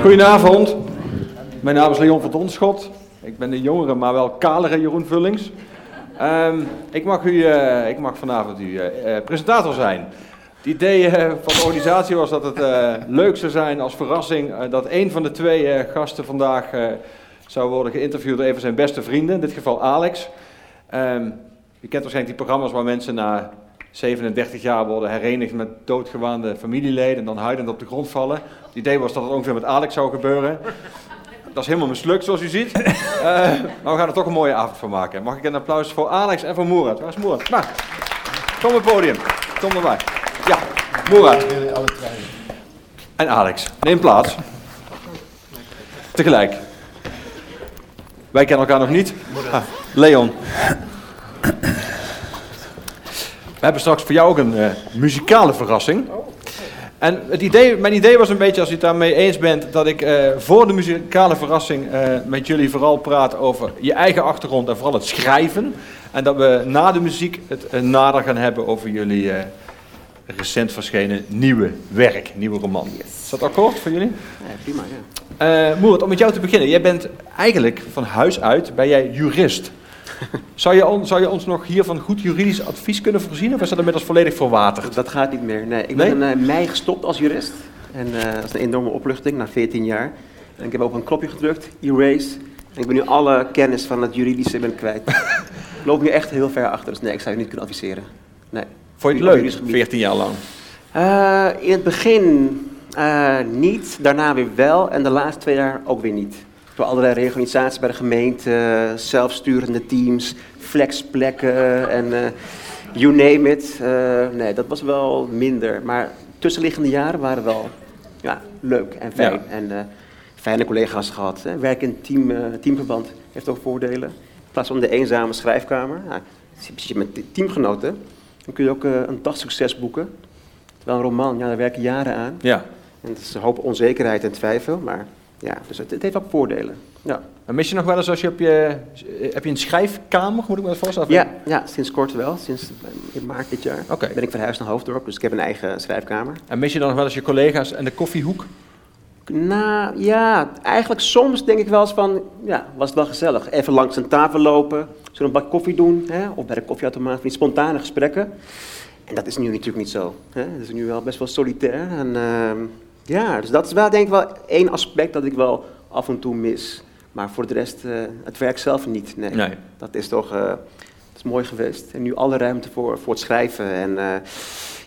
Goedenavond. Mijn naam is Leon van Donschot. Ik ben de jongere, maar wel kalere Jeroen Vullings. Ehm, ik, mag u, eh, ik mag vanavond uw eh, eh, presentator zijn. Het idee van de organisatie was dat het leuk zou zijn als verrassing dat een van de twee gasten vandaag zou worden geïnterviewd door een van zijn beste vrienden, in dit geval Alex. Ehm, je kent waarschijnlijk die programma's waar mensen na 37 jaar worden herenigd met doodgewaande familieleden en dan huidend op de grond vallen. Het idee was dat het ongeveer met Alex zou gebeuren. Dat is helemaal mislukt, zoals u ziet. Eh, maar we gaan er toch een mooie avond van maken. Mag ik een applaus voor Alex en voor Moerat? Waar is Moerat? Nou, kom op het podium. Kom erbij. Ja, Moerat. En Alex. Neem plaats. Tegelijk. Wij kennen elkaar nog niet. Ah, Leon. We hebben straks voor jou ook een eh, muzikale verrassing. En het idee, mijn idee was een beetje, als u het daarmee eens bent, dat ik eh, voor de muzikale verrassing eh, met jullie vooral praat over je eigen achtergrond en vooral het schrijven. En dat we na de muziek het nader gaan hebben over jullie recent verschenen nieuwe werk, nieuwe roman. Is dat akkoord voor jullie? Ja, prima, ja. Om met jou te beginnen. Jij bent eigenlijk van huis uit, ben jij jurist. Zou je, on- zou je ons nog hier van goed juridisch advies kunnen voorzien? Of is dat inmiddels volledig verwaterd? Dat gaat niet meer. Nee, ik Nee? ben in eh, mei gestopt als jurist. En eh, dat is een enorme opluchting na 14 jaar. En ik heb op een knopje gedrukt, erase. En ik ben nu alle kennis van het juridische ben ik kwijt. ik loop nu echt heel ver achter, dus nee, ik zou je niet kunnen adviseren. Nee. Vond je het leuk, juridisch gebied. 14 jaar lang? Eh, in het begin niet, daarna weer wel en de laatste twee jaar ook weer niet. Door allerlei reorganisaties bij de gemeente, zelfsturende teams, flexplekken en eh, you name it. Eh, nee, dat was wel minder. Maar tussenliggende jaren waren wel ja, leuk en fijn. Ja. En eh, fijne collega's gehad. Hè. Werken in team, teamverband heeft ook voordelen. In plaats van de eenzame schrijfkamer. Zit je met teamgenoten, dan kun je ook een dagsucces boeken. Terwijl een roman, ja, daar werken jaren aan. Ja. En het is een hoop onzekerheid en twijfel, maar ja, dus het, het heeft ook voordelen. Ja. En mis je nog wel eens als je op je... Heb je een schrijfkamer, moet ik me dat voorstellen? Ja, ja, sinds kort wel, sinds eh, in maart dit jaar. Oké. Ben ik verhuisd naar Hoofddorp, dus ik heb een eigen schrijfkamer. En mis je dan nog wel eens je collega's en de koffiehoek? Nou ja, eigenlijk soms denk ik wel eens van, ja, was het wel gezellig. Even langs een tafel lopen, zo een bak koffie doen, hè, of bij de koffieautomaat, van die spontane gesprekken. En dat is nu natuurlijk niet zo. Hè. Het is nu wel best wel solitair. En ehm, ja, dus dat is wel denk ik wel één aspect dat ik wel af en toe mis. Maar voor de rest, eh, het werk zelf niet. Nee. Nee. Dat is toch eh, dat is mooi geweest. En nu alle ruimte voor, voor het schrijven. En eh,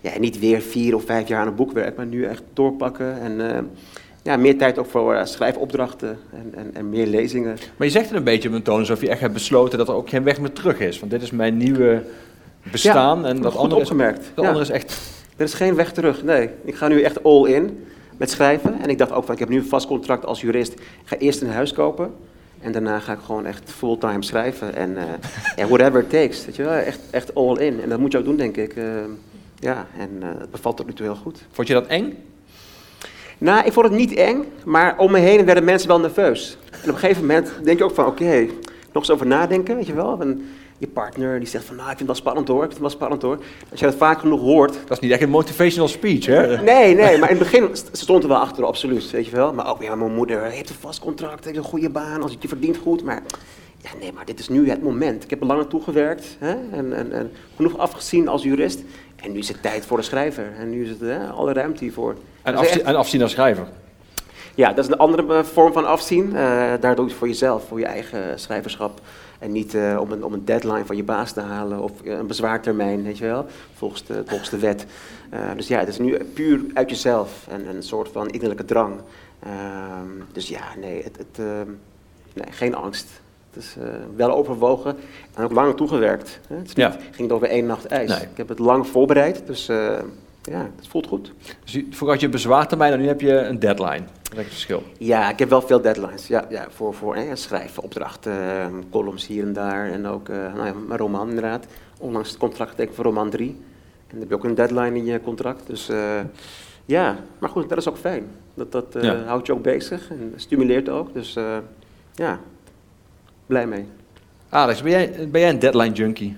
ja, niet weer vier of vijf jaar aan een boek werken, maar nu echt doorpakken. En ja, meer tijd ook voor schrijfopdrachten en, en, en meer lezingen. Maar je zegt het een beetje op een toon alsof je echt hebt besloten dat er ook geen weg meer terug is. Want dit is mijn nieuwe bestaan en dat goed andere, is, opgemerkt. dat Ja. andere is echt... Er is geen weg terug, nee. Ik ga nu echt all in met schrijven. En ik dacht ook van, ik heb nu een vast contract als jurist. Ik ga eerst een huis kopen. En daarna ga ik gewoon echt fulltime schrijven. En eh, whatever it takes. Weet je wel? Echt, echt all in. En dat moet je ook doen, denk ik. Eh, ja, en eh, het bevalt tot nu toe heel goed. Vond je dat eng? Nou, ik vond het niet eng, maar om me heen werden mensen wel nerveus. En op een gegeven moment denk je ook van, oké, nog eens over nadenken, weet je wel. En je partner die zegt van, nou, ik vind het wel spannend hoor, ik vind het wel spannend hoor. Als je dat vaak genoeg hoort. Dat is niet echt een motivational speech, hè? Nee, nee, maar in het begin stond er wel achter, absoluut, weet je wel. Maar ook, ja, mijn moeder heeft een vast contract, heeft een goede baan, als je verdient goed. Maar ja, nee, maar dit is nu het moment. Ik heb er lang naartoe gewerkt hè, en, en, en genoeg afgezien als jurist. En nu is het tijd voor de schrijver. En nu is het hè, alle ruimte hiervoor. En, echt- en afzien als schrijver. ja, dat is een andere eh, vorm van afzien. Daar doe je het voor jezelf, voor je eigen schrijverschap. En niet eh, om, een, om een deadline van je baas te halen of eh, een bezwaartermijn, weet je wel, volgens de, volgens de wet. Eh, dus ja, het is nu puur uit jezelf en een soort van innerlijke drang. Ehm, dus ja, nee, het, het, ehm, nee, geen angst. Het is wel overwogen en ook lang toegewerkt. Hè. Het is niet, Ja. ging niet over één nacht ijs. Nee. Ik heb het lang voorbereid, dus ja, het voelt goed. Dus je- vroeger had je bezwaartermijn en nu heb je een deadline. Dat is het verschil. Ja, ik heb wel veel deadlines. Ja, ja voor, voor hè, schrijven, opdrachten, eh, columns hier en daar. En ook eh, nou ja, mijn roman inderdaad. Onlangs het contract getekend voor roman 3. En dan heb je ook een deadline in je contract. Dus eh, ja, maar goed, dat is ook fijn. Dat, dat eh, Ja. houdt je ook bezig en stimuleert ook. Dus eh, ja, blij mee. Alex, ben jij, ben jij een deadline junkie?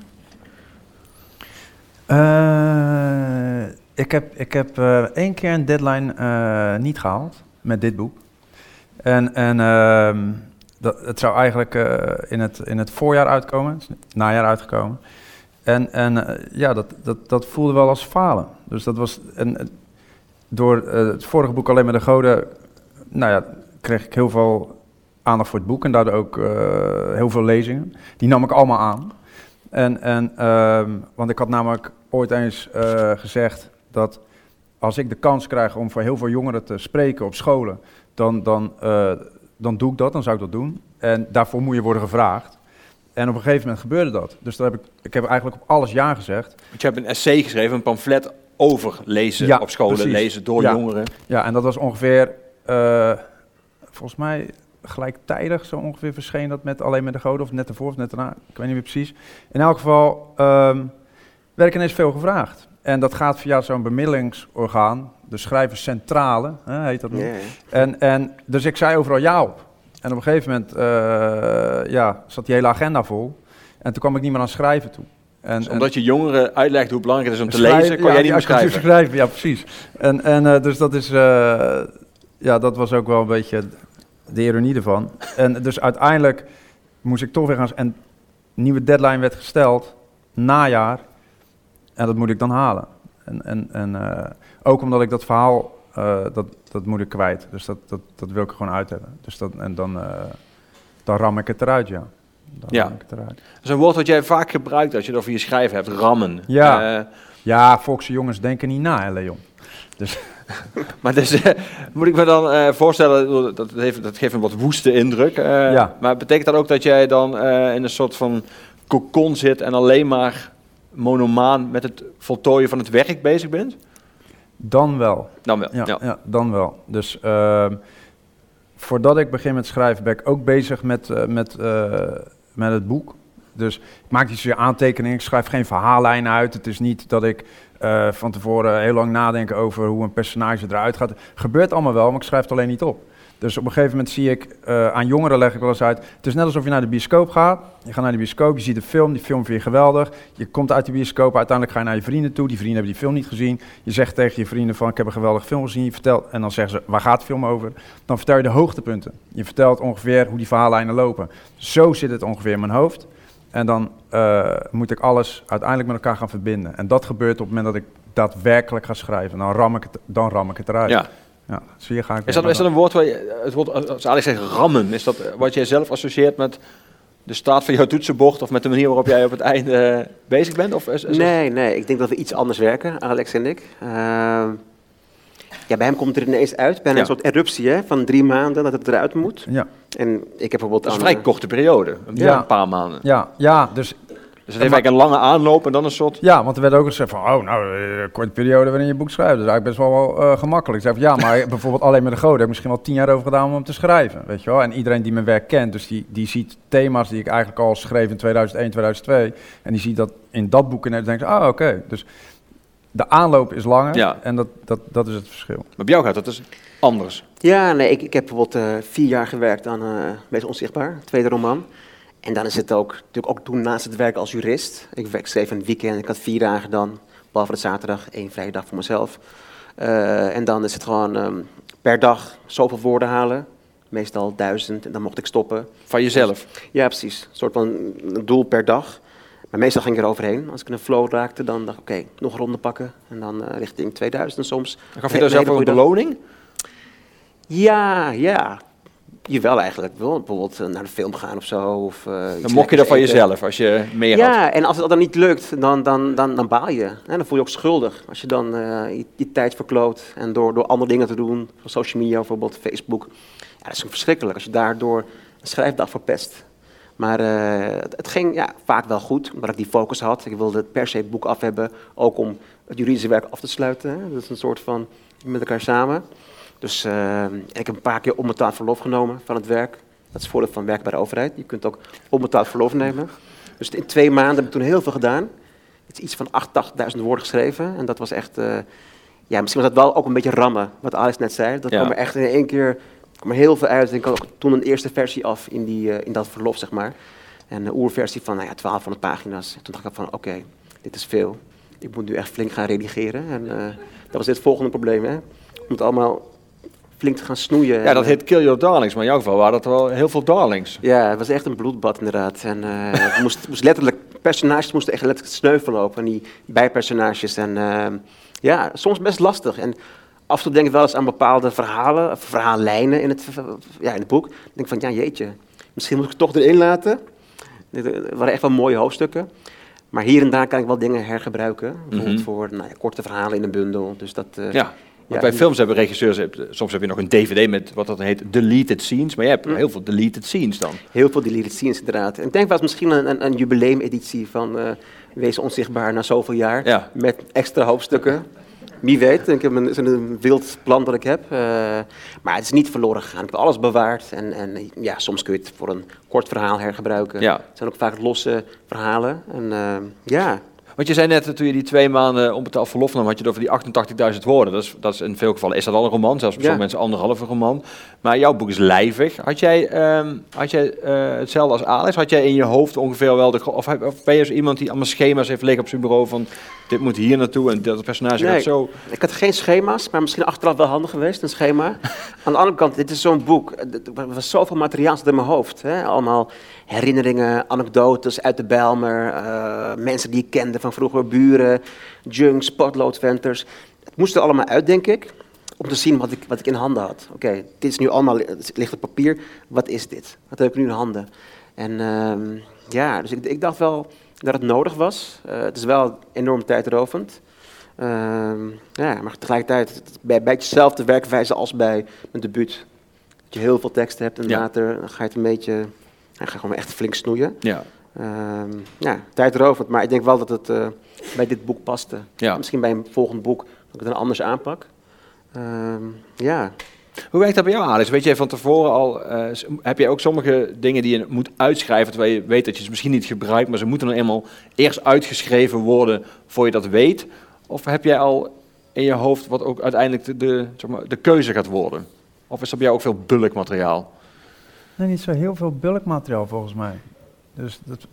Eh, ik heb, ik heb eh, één keer een deadline eh, niet gehaald met dit boek. En, en ehm, dat, het zou eigenlijk eh, in, het, in het voorjaar uitkomen, het najaar uitgekomen. En, en ja, dat, dat, dat voelde wel als falen. Dus dat was, en, door het vorige boek Alleen maar de Goden, nou ja, kreeg ik heel veel aandacht voor het boek en daardoor ook heel veel lezingen. Die nam ik allemaal aan. En, en, ehm, want ik had namelijk ooit eens gezegd dat als ik de kans krijg om voor heel veel jongeren te spreken op scholen, dan, dan, eh, dan doe ik dat, dan zou ik dat doen. En daarvoor moet je worden gevraagd. En op een gegeven moment gebeurde dat. Dus daar heb ik, ik heb eigenlijk op alles ja gezegd. Want je hebt een essay geschreven, een pamflet over lezen Ja, op scholen, precies. lezen door Ja. jongeren. Ja, en dat was ongeveer, eh, volgens mij gelijktijdig zo ongeveer verscheen dat met Alleen met de Goden, of net ervoor of net daarna, ik weet niet meer precies. In elk geval ehm, werd ik ineens veel gevraagd. En dat gaat via zo'n bemiddelingsorgaan, de schrijverscentrale, hè, heet dat nu. En, en, dus ik zei overal ja op. En op een gegeven moment eh, ja, zat die hele agenda vol. En toen kwam ik niet meer aan schrijven toe. En, Dus omdat je jongeren uitlegt hoe belangrijk het is om te Schrijven- lezen, kon ja, jij niet meer schrijven. schrijven. Ja, precies. En, en eh, dus dat is, eh, ja, dat was ook wel een beetje de ironie ervan. En dus uiteindelijk moest ik toch weer gaan, en nieuwe deadline werd gesteld, najaar, en dat moet ik dan halen. En, en, en eh, ook omdat ik dat verhaal, eh, dat, dat moet ik kwijt. Dus dat, dat, dat wil ik er gewoon uit hebben. Dus dat, en dan, eh, dan ram ik het eruit, ja. Dan Ja. ram ik het eruit. Dat is een woord wat jij vaak gebruikt als je het over je schrijven hebt, rammen. Ja. Ja, volkse jongens denken niet na, hè, Leon. maar dus, moet ik me dan voorstellen, dat, heeft, dat geeft een wat woeste indruk. Ja. Maar betekent dat ook dat jij dan in een soort van cocon zit en alleen maar monomaan met het voltooien van het werk bezig bent? Dan wel. Dan wel. Ja, ja. ja. dan wel. Dus ehm, voordat ik begin met schrijven, ben ik ook bezig met, eh, met, eh, met het boek. Dus ik maak niet zozeer aantekeningen, ik schrijf geen verhaallijn uit. Het is niet dat ik eh, van tevoren heel lang nadenk over hoe een personage eruit gaat. gebeurt allemaal wel, maar ik schrijf het alleen niet op. Dus op een gegeven moment zie ik, eh, aan jongeren leg ik wel eens uit, het is net alsof je naar de bioscoop gaat. Je gaat naar de bioscoop, je ziet een film, die film vind je geweldig. Je komt uit de bioscoop, uiteindelijk ga je naar je vrienden toe. Die vrienden hebben die film niet gezien. Je zegt tegen je vrienden van, ik heb een geweldige film gezien. Je vertelt, en dan zeggen ze, waar gaat de film over? Dan vertel je de hoogtepunten. Je vertelt ongeveer hoe die verhaallijnen lopen. Zo zit het ongeveer in mijn hoofd. En dan eh, moet ik alles uiteindelijk met elkaar gaan verbinden. En dat gebeurt op het moment dat ik daadwerkelijk ga schrijven. Dan ram ik het, dan ram ik het eruit. Ja. Ja, zie je, ga ik Is, dat, is dat een woord waar je, het woord, als Alex zegt rammen, is dat wat jij zelf associeert met de staat van jouw toetsenbord of met de manier waarop jij op het einde eh, bezig bent? Of is, is Nee, nee, ik denk dat we iets anders werken, Alex en ik. Ehm, ja, bij hem komt het er ineens uit, bijna Ja. een soort eruptie hè, van drie maanden dat het eruit moet. Ja, En ik heb bijvoorbeeld dat is een vrij korte periode, een, Ja. een paar maanden. ja, ja, dus Dus het heeft eigenlijk een lange aanloop en dan een soort... Ja, want er werd ook gezegd van, oh, nou, eh, een korte periode waarin je boek schrijft. Dat is eigenlijk best wel eh, gemakkelijk. Ik zei van, ja, maar bijvoorbeeld alleen met de goden heb ik misschien wel tien jaar over gedaan om hem te schrijven, weet je wel. En iedereen die mijn werk kent, dus die, die ziet thema's die ik eigenlijk al schreef in 2001, 2002. En die ziet dat in dat boek en dan denkt ze, ah, oké. Dus de aanloop is langer Ja. en dat, dat, dat is het verschil. Maar bij jou gaat dat dus anders. Ja, nee, ik, ik heb bijvoorbeeld eh, vier jaar gewerkt aan uh, Wees Onzichtbaar, tweede roman. En dan is het ook, natuurlijk ook doen naast het werk als jurist. Ik werk- schreef een weekend, ik had vier dagen dan, behalve de zaterdag, één vrije dag voor mezelf. Eh, en dan is het gewoon ehm, per dag zoveel woorden halen, meestal duizend, en dan mocht ik stoppen. Van jezelf. Ja, precies, een soort van een doel per dag. Maar meestal ging ik er overheen. Als ik in een flow raakte, dan dacht ik, oké, nog een ronde pakken. En dan eh, richting 2000 soms. Dan gaf je daar zelf ook een beloning? Ja, ja. Jawel eigenlijk. Wel, bijvoorbeeld eh, naar de film gaan of zo. Of, eh, Dan mocht je dat van jezelf als je meer had. Ja, en als het dan niet lukt, dan, dan, dan, dan baal je. En dan voel je ook schuldig. Als je dan eh, je, je tijd verkloot en door, door andere dingen te doen, van social media bijvoorbeeld, Facebook. Ja, dat is verschrikkelijk als je daardoor een schrijfdag verpest. Maar het, het ging ja, vaak wel goed, omdat ik die focus had. Ik wilde per se het boek af hebben, ook om het juridische werk af te sluiten. Hè. Dat is een soort van met elkaar samen. Dus eh, en ik heb een paar keer onbetaald verlof genomen van het werk. Dat is het voordeel van werken bij de overheid. Je kunt ook onbetaald verlof nemen. Dus in twee maanden heb ik toen heel veel gedaan. Het is iets van 88.000 woorden geschreven. En dat was echt, eh, ja, misschien was dat wel ook een beetje rammen, wat Alice net zei. Dat Ja. kwam er echt in één keer kwam er heel veel uit. En ik had ook toen een eerste versie af in, die, eh, in dat verlof, zeg maar. En een oerversie van nou ja, 1200 pagina's. Toen dacht ik van, oké, dit is veel. Ik moet nu echt flink gaan redigeren. En eh, dat was dit volgende probleem, hè. Om het allemaal flink te gaan snoeien. Ja, En, dat eh, heet Kill Your Darlings, maar in jouw geval waren dat wel heel veel darlings. Ja, het was echt een bloedbad inderdaad. En eh, het moest, moest letterlijk, personages moesten echt letterlijk sneuvelen op. En die bijpersonages. En eh, ja, soms best lastig. En af en toe denk ik wel eens aan bepaalde verhalen, of verhaallijnen in het, ja, in het boek. Dan denk ik van, ja jeetje, misschien moet ik het toch erin laten. Dit eh, waren echt wel mooie hoofdstukken. Maar hier en daar kan ik wel dingen hergebruiken. Bijvoorbeeld Mhm. voor nou, ja, korte verhalen in een bundel. Dus dat, Ja. Want bij films hebben regisseurs, eh, soms heb je nog een DVD met wat dat heet, deleted scenes. Maar je hebt Mm. heel veel deleted scenes dan. Heel veel deleted scenes inderdaad. En ik denk eens misschien een, een, een jubileumeditie van eh, Wees onzichtbaar na zoveel jaar. Ja. Met extra hoofdstukken. Wie weet, ik heb een, een wild plan dat ik heb. eh, maar het is niet verloren gegaan. Ik heb alles bewaard. En, en ja, soms kun je het voor een kort verhaal hergebruiken. Ja. Het zijn ook vaak losse verhalen. En ja, Want je zei net, toen je die twee maanden onbetaald verlof nam, had je het over die 88.000 woorden. Dat is, dat is in veel gevallen is dat al een roman, zelfs bij Ja. sommige mensen anderhalve roman. Maar jouw boek is lijvig. Had jij, ehm, had jij eh, hetzelfde als Alex? Had jij in je hoofd ongeveer wel de... Of, of ben je zo iemand die allemaal schema's heeft liggen op zijn bureau van... Dit moet hier naartoe en dat personage Nee. gaat zo... Ik had geen schema's, maar misschien achteraf wel handig geweest, een schema. Aan de andere kant, dit is zo'n boek. Er was zoveel materiaal in mijn hoofd. Hè? Allemaal herinneringen, anekdotes uit de Bijlmer. eh, mensen die ik kende van vroeger, buren, junks, potloodventers. Het moest er allemaal uit, denk ik. Om te zien wat ik, wat ik in handen had. Oké, dit is nu allemaal, het ligt op papier. Wat is dit? Wat heb ik nu in handen? En ehm, ja, dus ik, ik dacht wel dat het nodig was. Eh, het is wel enorm tijdrovend. Ehm, ja, maar tegelijkertijd bij, bij hetzelfde werkwijze als bij een debuut. Dat je heel veel tekst hebt en Ja. later ga je het een beetje, ja, ga gewoon echt flink snoeien. Ja, Ehm, ja, tijdrovend, maar ik denk wel dat het eh, bij dit boek paste. ja. Misschien bij een volgend boek dat ik het dan anders aanpak. Ehm, ja, Hoe werkt dat bij jou, Alex? Weet jij van tevoren al, eh, heb jij ook sommige dingen die je moet uitschrijven, terwijl je weet dat je ze misschien niet gebruikt, maar ze moeten dan eenmaal eerst uitgeschreven worden voor je dat weet? Of heb jij al in je hoofd wat ook uiteindelijk de, de, zeg maar, de keuze gaat worden? Of is er bij jou ook veel bulkmateriaal? Nee, niet zo heel veel bulkmateriaal volgens mij. Dus dat,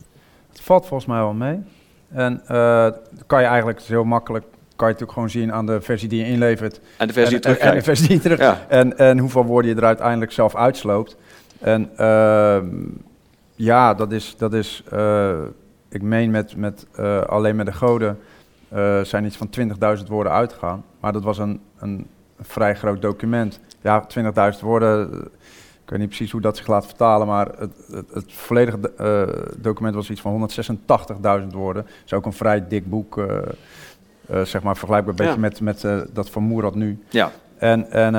valt volgens mij wel mee. En eh, kan je eigenlijk heel makkelijk, kan je natuurlijk gewoon zien aan de versie die je inlevert. En de versie en, die je en, de versie die je terug. Ja. En, en hoeveel woorden je er uiteindelijk zelf uitsloopt. En ehm, ja, dat is, dat is eh, ik meen met, met eh, alleen met de goden zijn iets van 20.000 woorden uitgegaan. Maar dat was een, een, vrij groot document. Ja, 20.000 woorden, weet niet precies hoe dat zich laat vertalen, maar het, het, het volledige eh, document was iets van 186.000 woorden. Dat is ook een vrij dik boek, eh, eh, zeg maar vergelijkbaar een beetje met, met dat van Moerad nu. Ja, En, en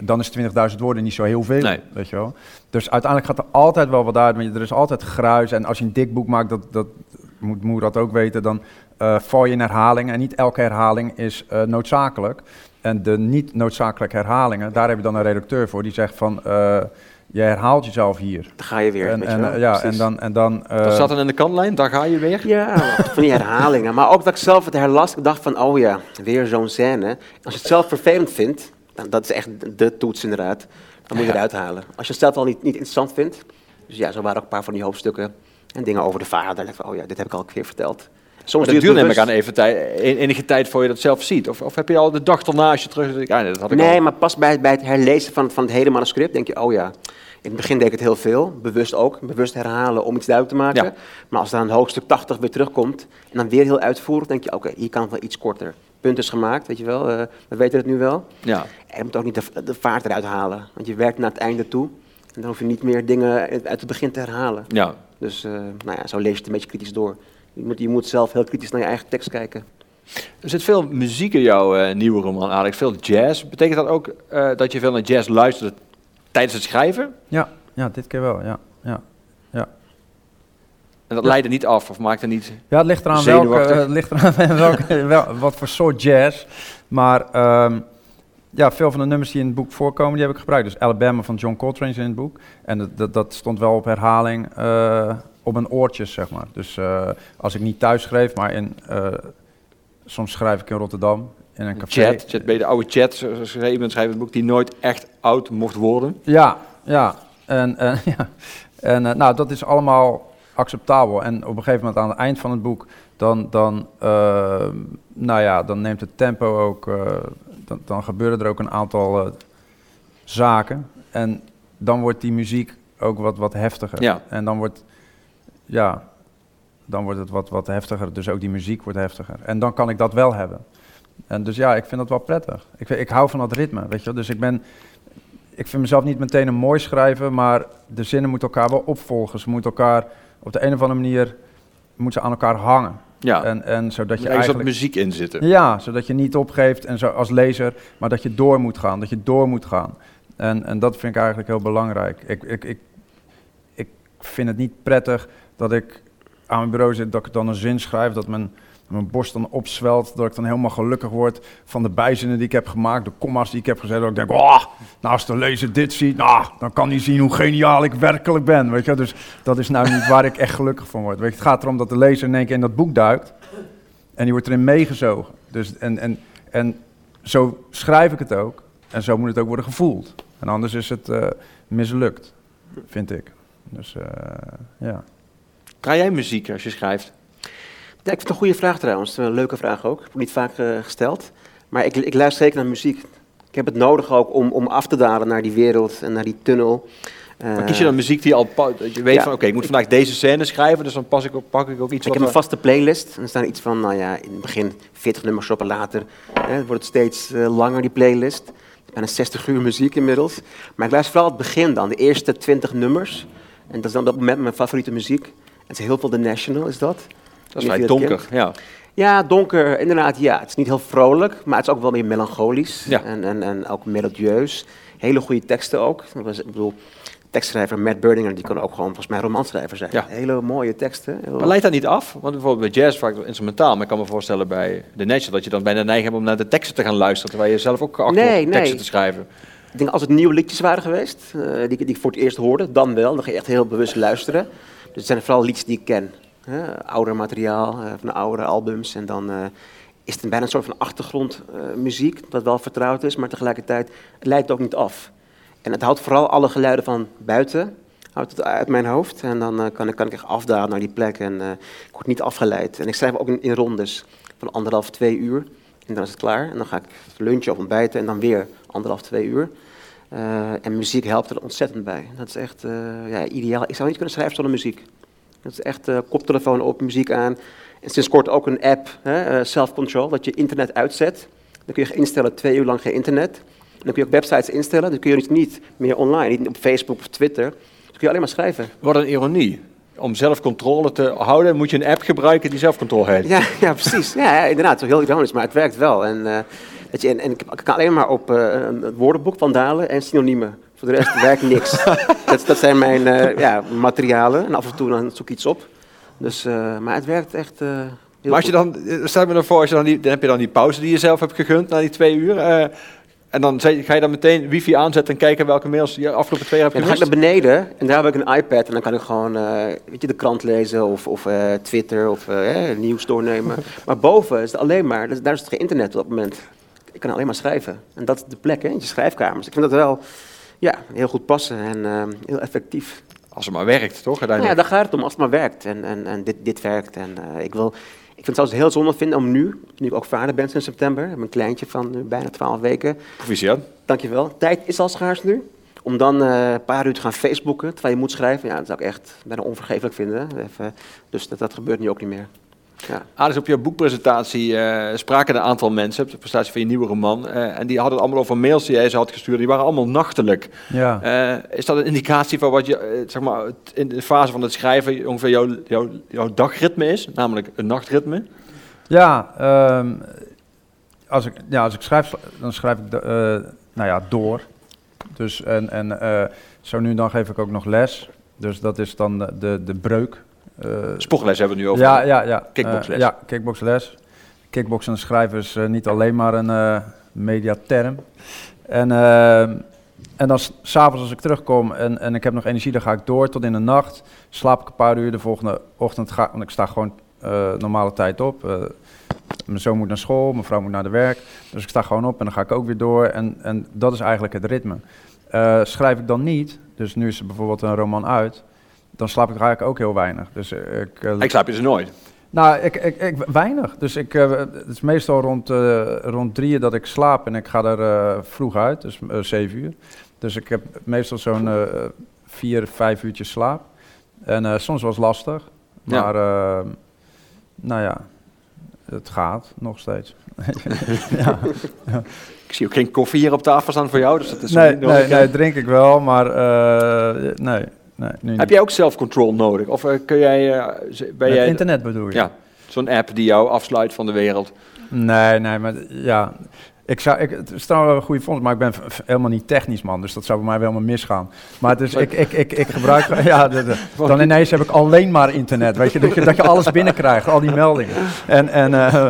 dan is 20.000 woorden niet zo heel veel, Nee. weet je wel. Dus uiteindelijk gaat er altijd wel wat uit, want er is altijd gruis. En als je een dik boek maakt, dat, dat moet Moer dat ook weten, dan val je in herhaling. En niet elke herhaling is noodzakelijk. En de niet noodzakelijke herhalingen, daar heb je dan een redacteur voor die zegt van, je herhaalt jezelf hier. dan ga je weer. En, weet je en, wel. eh, ja, en dan... En dan eh, dat zat dan in de kantlijn, daar ga je weer. Ja, van die herhalingen. Maar ook dat ik zelf het herlas, ik dacht van, oh ja, weer zo'n scène. Als je het zelf vervelend vindt, dan, dat is echt de toets inderdaad, dan moet je Ja. eruit halen. Als je het zelf al niet, niet interessant vindt, dus ja, zo waren ook een paar van die hoofdstukken en dingen over de vader. Dan dacht ik van, oh ja, dit heb ik al een keer verteld. Soms duurt het neem ik aan even tijd, enige tijd voor je dat zelf ziet. Of, of heb je al de dag erna als je terug... Ja, nee, dat had ik Nee, al. maar pas bij, bij het herlezen van, van het hele manuscript denk je, oh ja, in het begin deed ik het heel veel, bewust ook, bewust herhalen om iets duidelijk te maken. Ja. Maar als dan hoofdstuk 80 weer terugkomt en dan weer heel uitvoerig, denk je, oké, hier kan het wel iets korter. Punt is gemaakt, weet je wel, eh, we weten het nu wel. Ja. En je moet ook niet de, de vaart eruit halen, want je werkt naar het einde toe. En dan hoef je niet meer dingen uit het begin te herhalen. ja. Dus eh, nou ja, zo lees je het een beetje kritisch door. Je moet, je moet zelf heel kritisch naar je eigen tekst kijken. Er zit veel muziek in jouw eh, nieuwe roman, Alex. Veel jazz. Betekent dat ook eh, dat je veel naar jazz luistert tijdens het schrijven? ja, ja, dit keer wel, ja. ja. En dat Ja. leidde niet af of maakte niet... Ja, het ligt eraan, welke, het ligt eraan welke, wel, wat voor soort jazz. Maar ehm, ja, veel van de nummers die in het boek voorkomen, die heb ik gebruikt. Dus Alabama van John Coltrane is in het boek. En dat, dat, dat stond wel op herhaling eh, op mijn oortjes, zeg maar. Dus eh, als ik niet thuis schreef, maar in, eh, soms schrijf ik in Rotterdam in een café. Chat, je de oude chat, in het boek, die nooit echt oud mocht worden. Ja, ja. En, en, ja. en eh, nou, dat is allemaal acceptabel. En op een gegeven moment aan het eind van het boek, dan, dan, eh, nou ja, dan neemt het tempo ook, eh, dan, dan gebeuren er ook een aantal eh, zaken. En dan wordt die muziek ook wat, wat heftiger. Ja. En dan wordt, ja, dan wordt het wat, wat heftiger. Dus ook die muziek wordt heftiger. En dan kan ik dat wel hebben. En dus ja, ik vind dat wel prettig. Ik, ik hou van dat ritme, weet je wel. Dus ik ben, ik vind mezelf niet meteen een mooi schrijven, maar de zinnen moeten elkaar wel opvolgen. Ze moeten elkaar op de een of andere manier moeten ze aan elkaar hangen. Ja, En, en zodat je er eigenlijk... muziek in zitten. Ja, zodat je niet opgeeft en zo als lezer, maar dat je door moet gaan, dat je door moet gaan. En, en dat vind ik eigenlijk heel belangrijk. Ik, ik, ik, ik vind het niet prettig dat ik aan mijn bureau zit, dat ik dan een zin schrijf, dat mijn, mijn borst dan opzwelt, dat ik dan helemaal gelukkig word van de bijzinnen die ik heb gemaakt, de comma's die ik heb gezet, dat ik denk, oh, nou als de lezer dit ziet, nou, dan kan hij zien hoe geniaal ik werkelijk ben, weet je. Dus dat is nou niet waar ik echt gelukkig van word. Weet je, het gaat erom dat de lezer in één keer in dat boek duikt en die wordt erin meegezogen. Dus, en, en, en zo schrijf ik het ook. En zo moet het ook worden gevoeld. En anders is het eh, mislukt, vind ik. Dus eh, ja. Draai jij muziek als je schrijft? Ja, ik vind het een goede vraag trouwens. Een leuke vraag ook. Ik heb niet vaak eh, gesteld. Maar ik, ik luister zeker naar muziek. Ik heb het nodig ook om, om af te dalen naar die wereld en naar die tunnel. Maar Eh, kies je dan muziek die al... je weet ja. van, oké, ik moet vandaag deze scène schrijven, dus dan pas ik pak ik ook iets Ik heb een vaste playlist. En er staan iets van, nou ja, in het begin 40 nummers op en later hè, wordt het steeds eh, langer, die playlist. Bijna 60 uur muziek inmiddels. Maar ik luister vooral het begin dan, de eerste 20 nummers. En dat is dan op dat moment mijn favoriete muziek. En het is heel veel The National, is dat? dat is vrij donker, ja. Ja, donker, inderdaad, ja. Het is niet heel vrolijk, maar het is ook wel meer melancholisch. Ja. En, en, en ook melodieus. Hele goede teksten ook. Ik bedoel, tekstschrijver Matt Berdinger, die kan ook gewoon volgens mij romanschrijver zijn. Ja. Hele mooie teksten. Heel- Maar leidt dat niet af? Want bijvoorbeeld bij jazz vaak instrumentaal, maar ik kan me voorstellen bij de National dat je dan bijna de neiging hebt om naar de teksten te gaan luisteren, terwijl je zelf ook geacht Nee, wordt teksten nee. te schrijven. Ik denk als het nieuwe liedjes waren geweest, eh, die, ik- die ik voor het eerst hoorde, dan wel. Dan ga je echt heel bewust luisteren. Dus het zijn vooral liedjes die ik ken. Hè? Ouder materiaal, eh, van oudere albums. En dan eh, is het bijna een soort van achtergrondmuziek, dat wel vertrouwd is, maar tegelijkertijd het leidt ook niet af. En het houdt vooral alle geluiden van buiten houdt het uit mijn hoofd. En dan eh, kan, ik, kan ik echt afdalen naar die plek en eh, ik word niet afgeleid. En ik schrijf ook in, in rondes van anderhalf, twee uur. En dan is het klaar. En dan ga ik lunchen of ontbijten en dan weer anderhalf, twee uur. Eh, en muziek helpt er ontzettend bij. Dat is echt eh, ja, ideaal. Ik zou niet kunnen schrijven zonder muziek. Dat is echt eh, koptelefoon op, muziek aan. En sinds kort ook een app, hè, eh, Self-Control, dat je internet uitzet. Dan kun je instellen twee uur lang geen internet. Dan kun je ook websites instellen. Dan kun je dus niet meer online, niet op Facebook of Twitter. Dan kun je alleen maar schrijven. Wat een ironie. Om zelfcontrole te houden moet je een app gebruiken die zelfcontrole heet. Ja, ja precies. Ja, inderdaad. Zo heel ironisch, maar het werkt wel. En, eh, weet je, en, en ik kan alleen maar op eh, een het woordenboek van Dalen en synoniemen. Voor de rest werkt niks. dat, dat zijn mijn eh, ja, materialen. En af en toe dan zoek ik iets op. Dus, eh, maar het werkt echt eh, heel Maar als je dan, stel me dan voor, als je dan, die, dan heb je dan die pauze die je zelf hebt gegund na die twee uur. En dan ga je dan meteen wifi aanzetten en kijken welke mails je afgelopen twee jaar Ja, hebt dan ga ik gemist. naar beneden en daar heb ik een iPad en dan kan ik gewoon eh, weet je, de krant lezen of, of eh, Twitter of eh, eh, nieuws doornemen. maar boven is het alleen maar, dus daar is het geen internet op dat moment. Ik kan alleen maar schrijven. En dat is de plek, hè, in je schrijfkamers. Ik vind dat wel ja, heel goed passen en eh, heel effectief. Als het maar werkt, toch? Ja, daar gaat het om als het maar werkt. En, en, en dit, dit werkt. En eh, ik, wil, ik vind het zelfs heel zonde vinden om nu, nu ik ook vader ben sinds september, ik heb een kleintje van nu bijna 12 weken, Proficiat. Dankjewel. Tijd is al schaars nu. Om dan eh, een paar uur te gaan Facebooken terwijl je moet schrijven. Ja, dat zou ik echt bijna onvergeeflijk vinden. Even, dus dat, dat gebeurt nu ook niet meer. Ja. Dus op je boekpresentatie eh, spraken een aantal mensen, op de presentatie van je nieuwe roman, eh, en die hadden het allemaal over mails die jij ze had gestuurd, die waren allemaal nachtelijk. Ja. Eh, is dat een indicatie van wat je, zeg maar, in de fase van het schrijven ongeveer jouw, jouw, jouw dagritme is, namelijk een nachtritme? Ja, ehm, als, ik, ja, als ik schrijf, dan schrijf ik de, nou ja, door. Dus en, en zo nu en dan geef ik ook nog les. Dus dat is dan de, de, de breuk. Eh, Sportles hebben we nu over. ja, ja, ja. Kickboxles. Eh, ja, kickboxles. Kickboksen schrijven is eh, niet alleen maar een mediaterm. En, en dan s- s'avonds als ik terugkom en, en ik heb nog energie, dan ga ik door tot in de nacht. Slaap ik een paar uur, de volgende ochtend ga want ik sta gewoon normale tijd op. Mijn zoon moet naar school, mijn vrouw moet naar de werk. Dus ik sta gewoon op en dan ga ik ook weer door. En, en dat is eigenlijk het ritme. Schrijf ik dan niet, dus nu is er bijvoorbeeld een roman uit, dan slaap ik eigenlijk ook heel weinig. Dus eh, ik, eh, Ik slaap je ze nooit. nou, ik, ik, ik, weinig. Dus ik, eh, het is meestal rond, rond drieën dat ik slaap en ik ga er vroeg uit, dus zeven uur. Dus ik heb meestal zo'n vier, vijf uurtjes slaap. En soms was het lastig. Maar nou ja, het gaat nog steeds. ja. Ik zie ook geen koffie hier op tafel staan voor jou, dus dat is Nee, niet nodig, nee, nee, drink ik wel, maar nee, nee, nu niet. Heb jij ook self-control nodig? Of eh, kun jij, eh, ben Met jij internet bedoel je? ja, zo'n app die jou afsluit van de wereld? Nee, nee, maar ja. Ik zou, ik, het is trouwens wel een goede vondst, maar ik ben helemaal niet technisch man, dus dat zou bij mij wel helemaal misgaan. Maar dus ik, ik, ik, ik gebruik, ja, de- de- dan ineens heb ik alleen maar internet, weet je, dat je, dat je alles binnenkrijgt, al die meldingen. En, en, eh,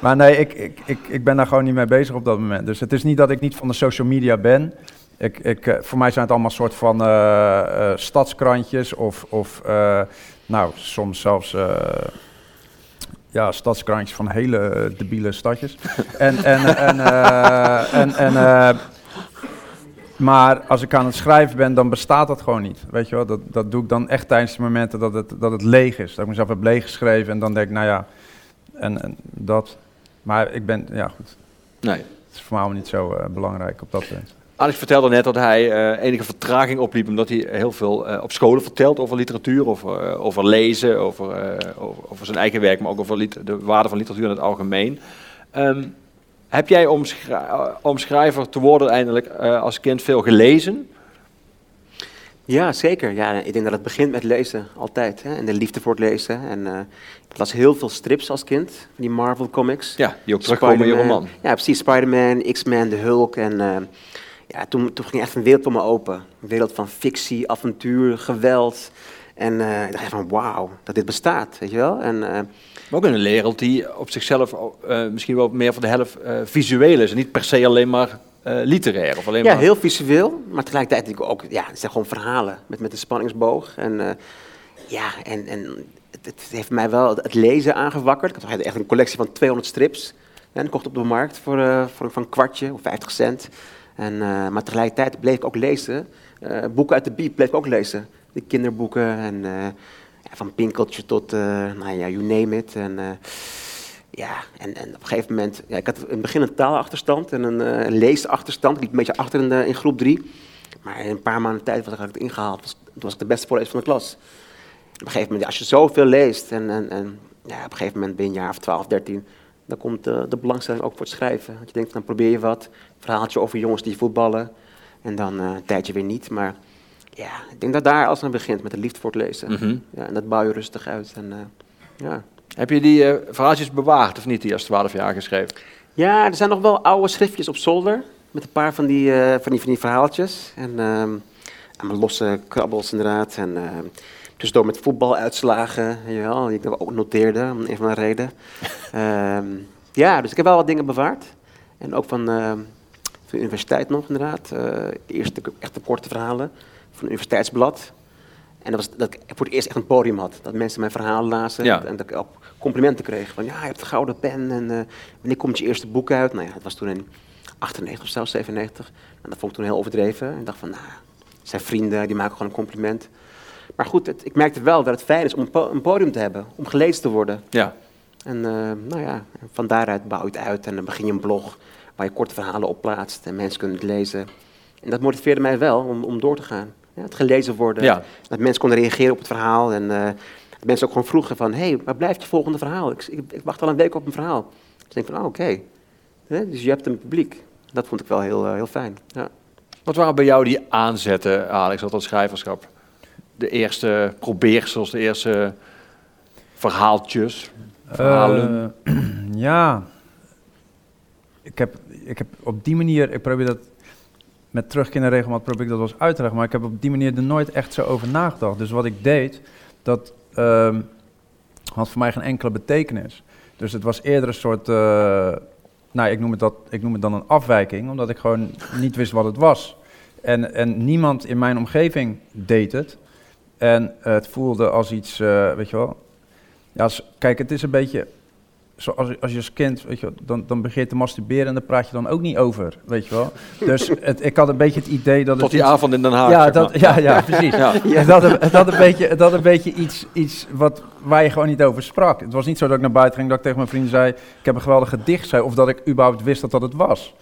maar nee, ik, ik, ik, ik ben daar gewoon niet mee bezig op dat moment. Dus het is niet dat ik niet van de social media ben. Ik, ik, eh, voor mij zijn het allemaal soort van eh, eh, stadskrantjes of, of nou, soms zelfs ja, stadskrantjes van hele debiele stadjes. en, en, en, en, en, maar als ik aan het schrijven ben, dan bestaat dat gewoon niet. Weet je wel, dat, dat doe ik dan echt tijdens de momenten dat het, dat het leeg is. Dat ik mezelf heb leeggeschreven en dan denk ik, nou ja, en, en dat. Maar ik ben, ja goed, Nee. het is voor mij niet zo belangrijk op dat punt. Alex vertelde net dat hij eh, enige vertraging opliep omdat hij heel veel eh, op scholen vertelt over literatuur, over, eh, over lezen, over, over, over zijn eigen werk, maar ook over de waarde van literatuur in het algemeen. Ehm, heb jij om, schrijver te worden eindelijk als kind veel gelezen? Ja, zeker. Ja, ik denk dat het begint met lezen, altijd. Hè? En de liefde voor het lezen. En eh, ik las heel veel strips als kind, die Marvel comics. Ja, die ook terugkomen in je roman. Ja, precies. Spider-Man, X-Men, de Hulk. En ja, toen, toen ging echt een wereld voor me open. Een wereld van fictie, avontuur, geweld. En eh, ik dacht van, wauw, dat dit bestaat, weet je wel. En eh, Maar ook in een wereld die op zichzelf eh, misschien wel meer voor de helft visueel is en niet per se alleen maar literair. Of alleen ja, maar... heel visueel, maar tegelijkertijd ook, ja, het zijn gewoon verhalen met, met een spanningsboog. En ja, en, en het, het heeft mij wel het lezen aangewakkerd. Ik had echt een collectie van 200 strips. En ik kocht op de markt voor, voor, voor een kwartje of 50 cent. En, eh, maar tegelijkertijd bleef ik ook lezen. Eh, boeken uit de bieb bleef ik ook lezen. De kinderboeken en ja, van Pinkeltje tot, nou ja, you name it. En, ja, en, en op een gegeven moment, ja, ik had in het begin een taalachterstand en een leesachterstand. Ik liep een beetje achter in, groep drie. Maar in een paar maanden tijd was ik het ingehaald. Was, toen was ik de beste voorlezer van de klas. Op een gegeven moment, als je zoveel leest en, en, en ja, op een gegeven moment ben je een jaar of 12, 13, dan komt de, de belangstelling ook voor het schrijven. Want je denkt, dan probeer je wat, verhaaltje over jongens die voetballen. En dan eh, een tijdje weer niet. Maar ja, ik denk dat daar alles aan begint, met de liefde voor het lezen. Mhm. Ja, en dat bouw je rustig uit. En, eh, ja. Heb je die eh, verhaaltjes bewaard of niet, die als 12 jaar geschreven? Ja, er zijn nog wel oude schriftjes op zolder. Met een paar van die, van die, van die verhaaltjes. En, ehm en mijn losse krabbels inderdaad. En ehm tussendoor met voetbaluitslagen, wel, die ik ook noteerde, om een van de reden. Ehm, ja, dus ik heb wel wat dingen bewaard. En ook van, van de universiteit nog inderdaad. Eh, de eerste echte korte verhalen van het universiteitsblad. En dat was dat ik voor het eerst echt een podium had. Dat mensen mijn verhalen lazen. Ja. En dat ik ook complimenten kreeg. Van ja, je hebt een gouden pen. En eh, wanneer komt je eerste boek uit? Nou ja, het was toen in 98 of zelfs 97. En dat vond ik toen heel overdreven. En ik dacht van, nou, zijn vrienden, die maken gewoon een compliment. Maar goed, het- ik merkte wel dat het fijn is om een, een podium te hebben. Om gelezen te worden. Ja. En eh, nou ja, van daaruit bouw je het uit. En dan begin je een blog waar je korte verhalen op plaatst. En mensen kunnen het lezen. En dat motiveerde mij wel om, om door te gaan. Ja, het gelezen worden. Ja. Dat mensen konden reageren op het verhaal. En eh, dat mensen ook gewoon vroegen van... hé, hey, waar blijft je volgende verhaal? Ik, ik, ik wacht al een week op een verhaal. Dus ik denk van, oh, oké. Dus je hebt een publiek. Dat vond ik wel heel, eh, heel fijn. Ja. Wat waren bij jou die aanzetten, Alex, tot dat schrijverschap? De eerste probeersels, de eerste verhaaltjes, verhalen? Eh, ja. Ik heb, ik heb op die manier, ik probeer dat met terugkeer regelmaat, probeer ik dat wel eens maar ik heb op die manier er nooit echt zo over nagedacht. Dus wat ik deed, dat ehm, had voor mij geen enkele betekenis. Dus het was eerder een soort, eh, nou ik noem, het dat, ik noem het dan een afwijking, omdat ik gewoon niet wist wat het was. En, en niemand in mijn omgeving deed het. En het voelde als iets, eh, weet je wel, ja, kijk, het is een beetje zoals als je als kind, weet je, wel, dan, dan begin je te masturberen en daar praat je dan ook niet over, weet je wel. Dus het, ik had een beetje het idee dat het Tot die iets- avond in Den Haag. ja, dat, ja, ja, precies. Ja. Had, een- het had een beetje, het had een beetje iets, iets wat, waar je gewoon niet over sprak. Het was niet zo dat ik naar buiten ging, dat ik tegen mijn vrienden zei, ik heb een geweldig gedicht, zei, of dat ik überhaupt wist dat dat het was.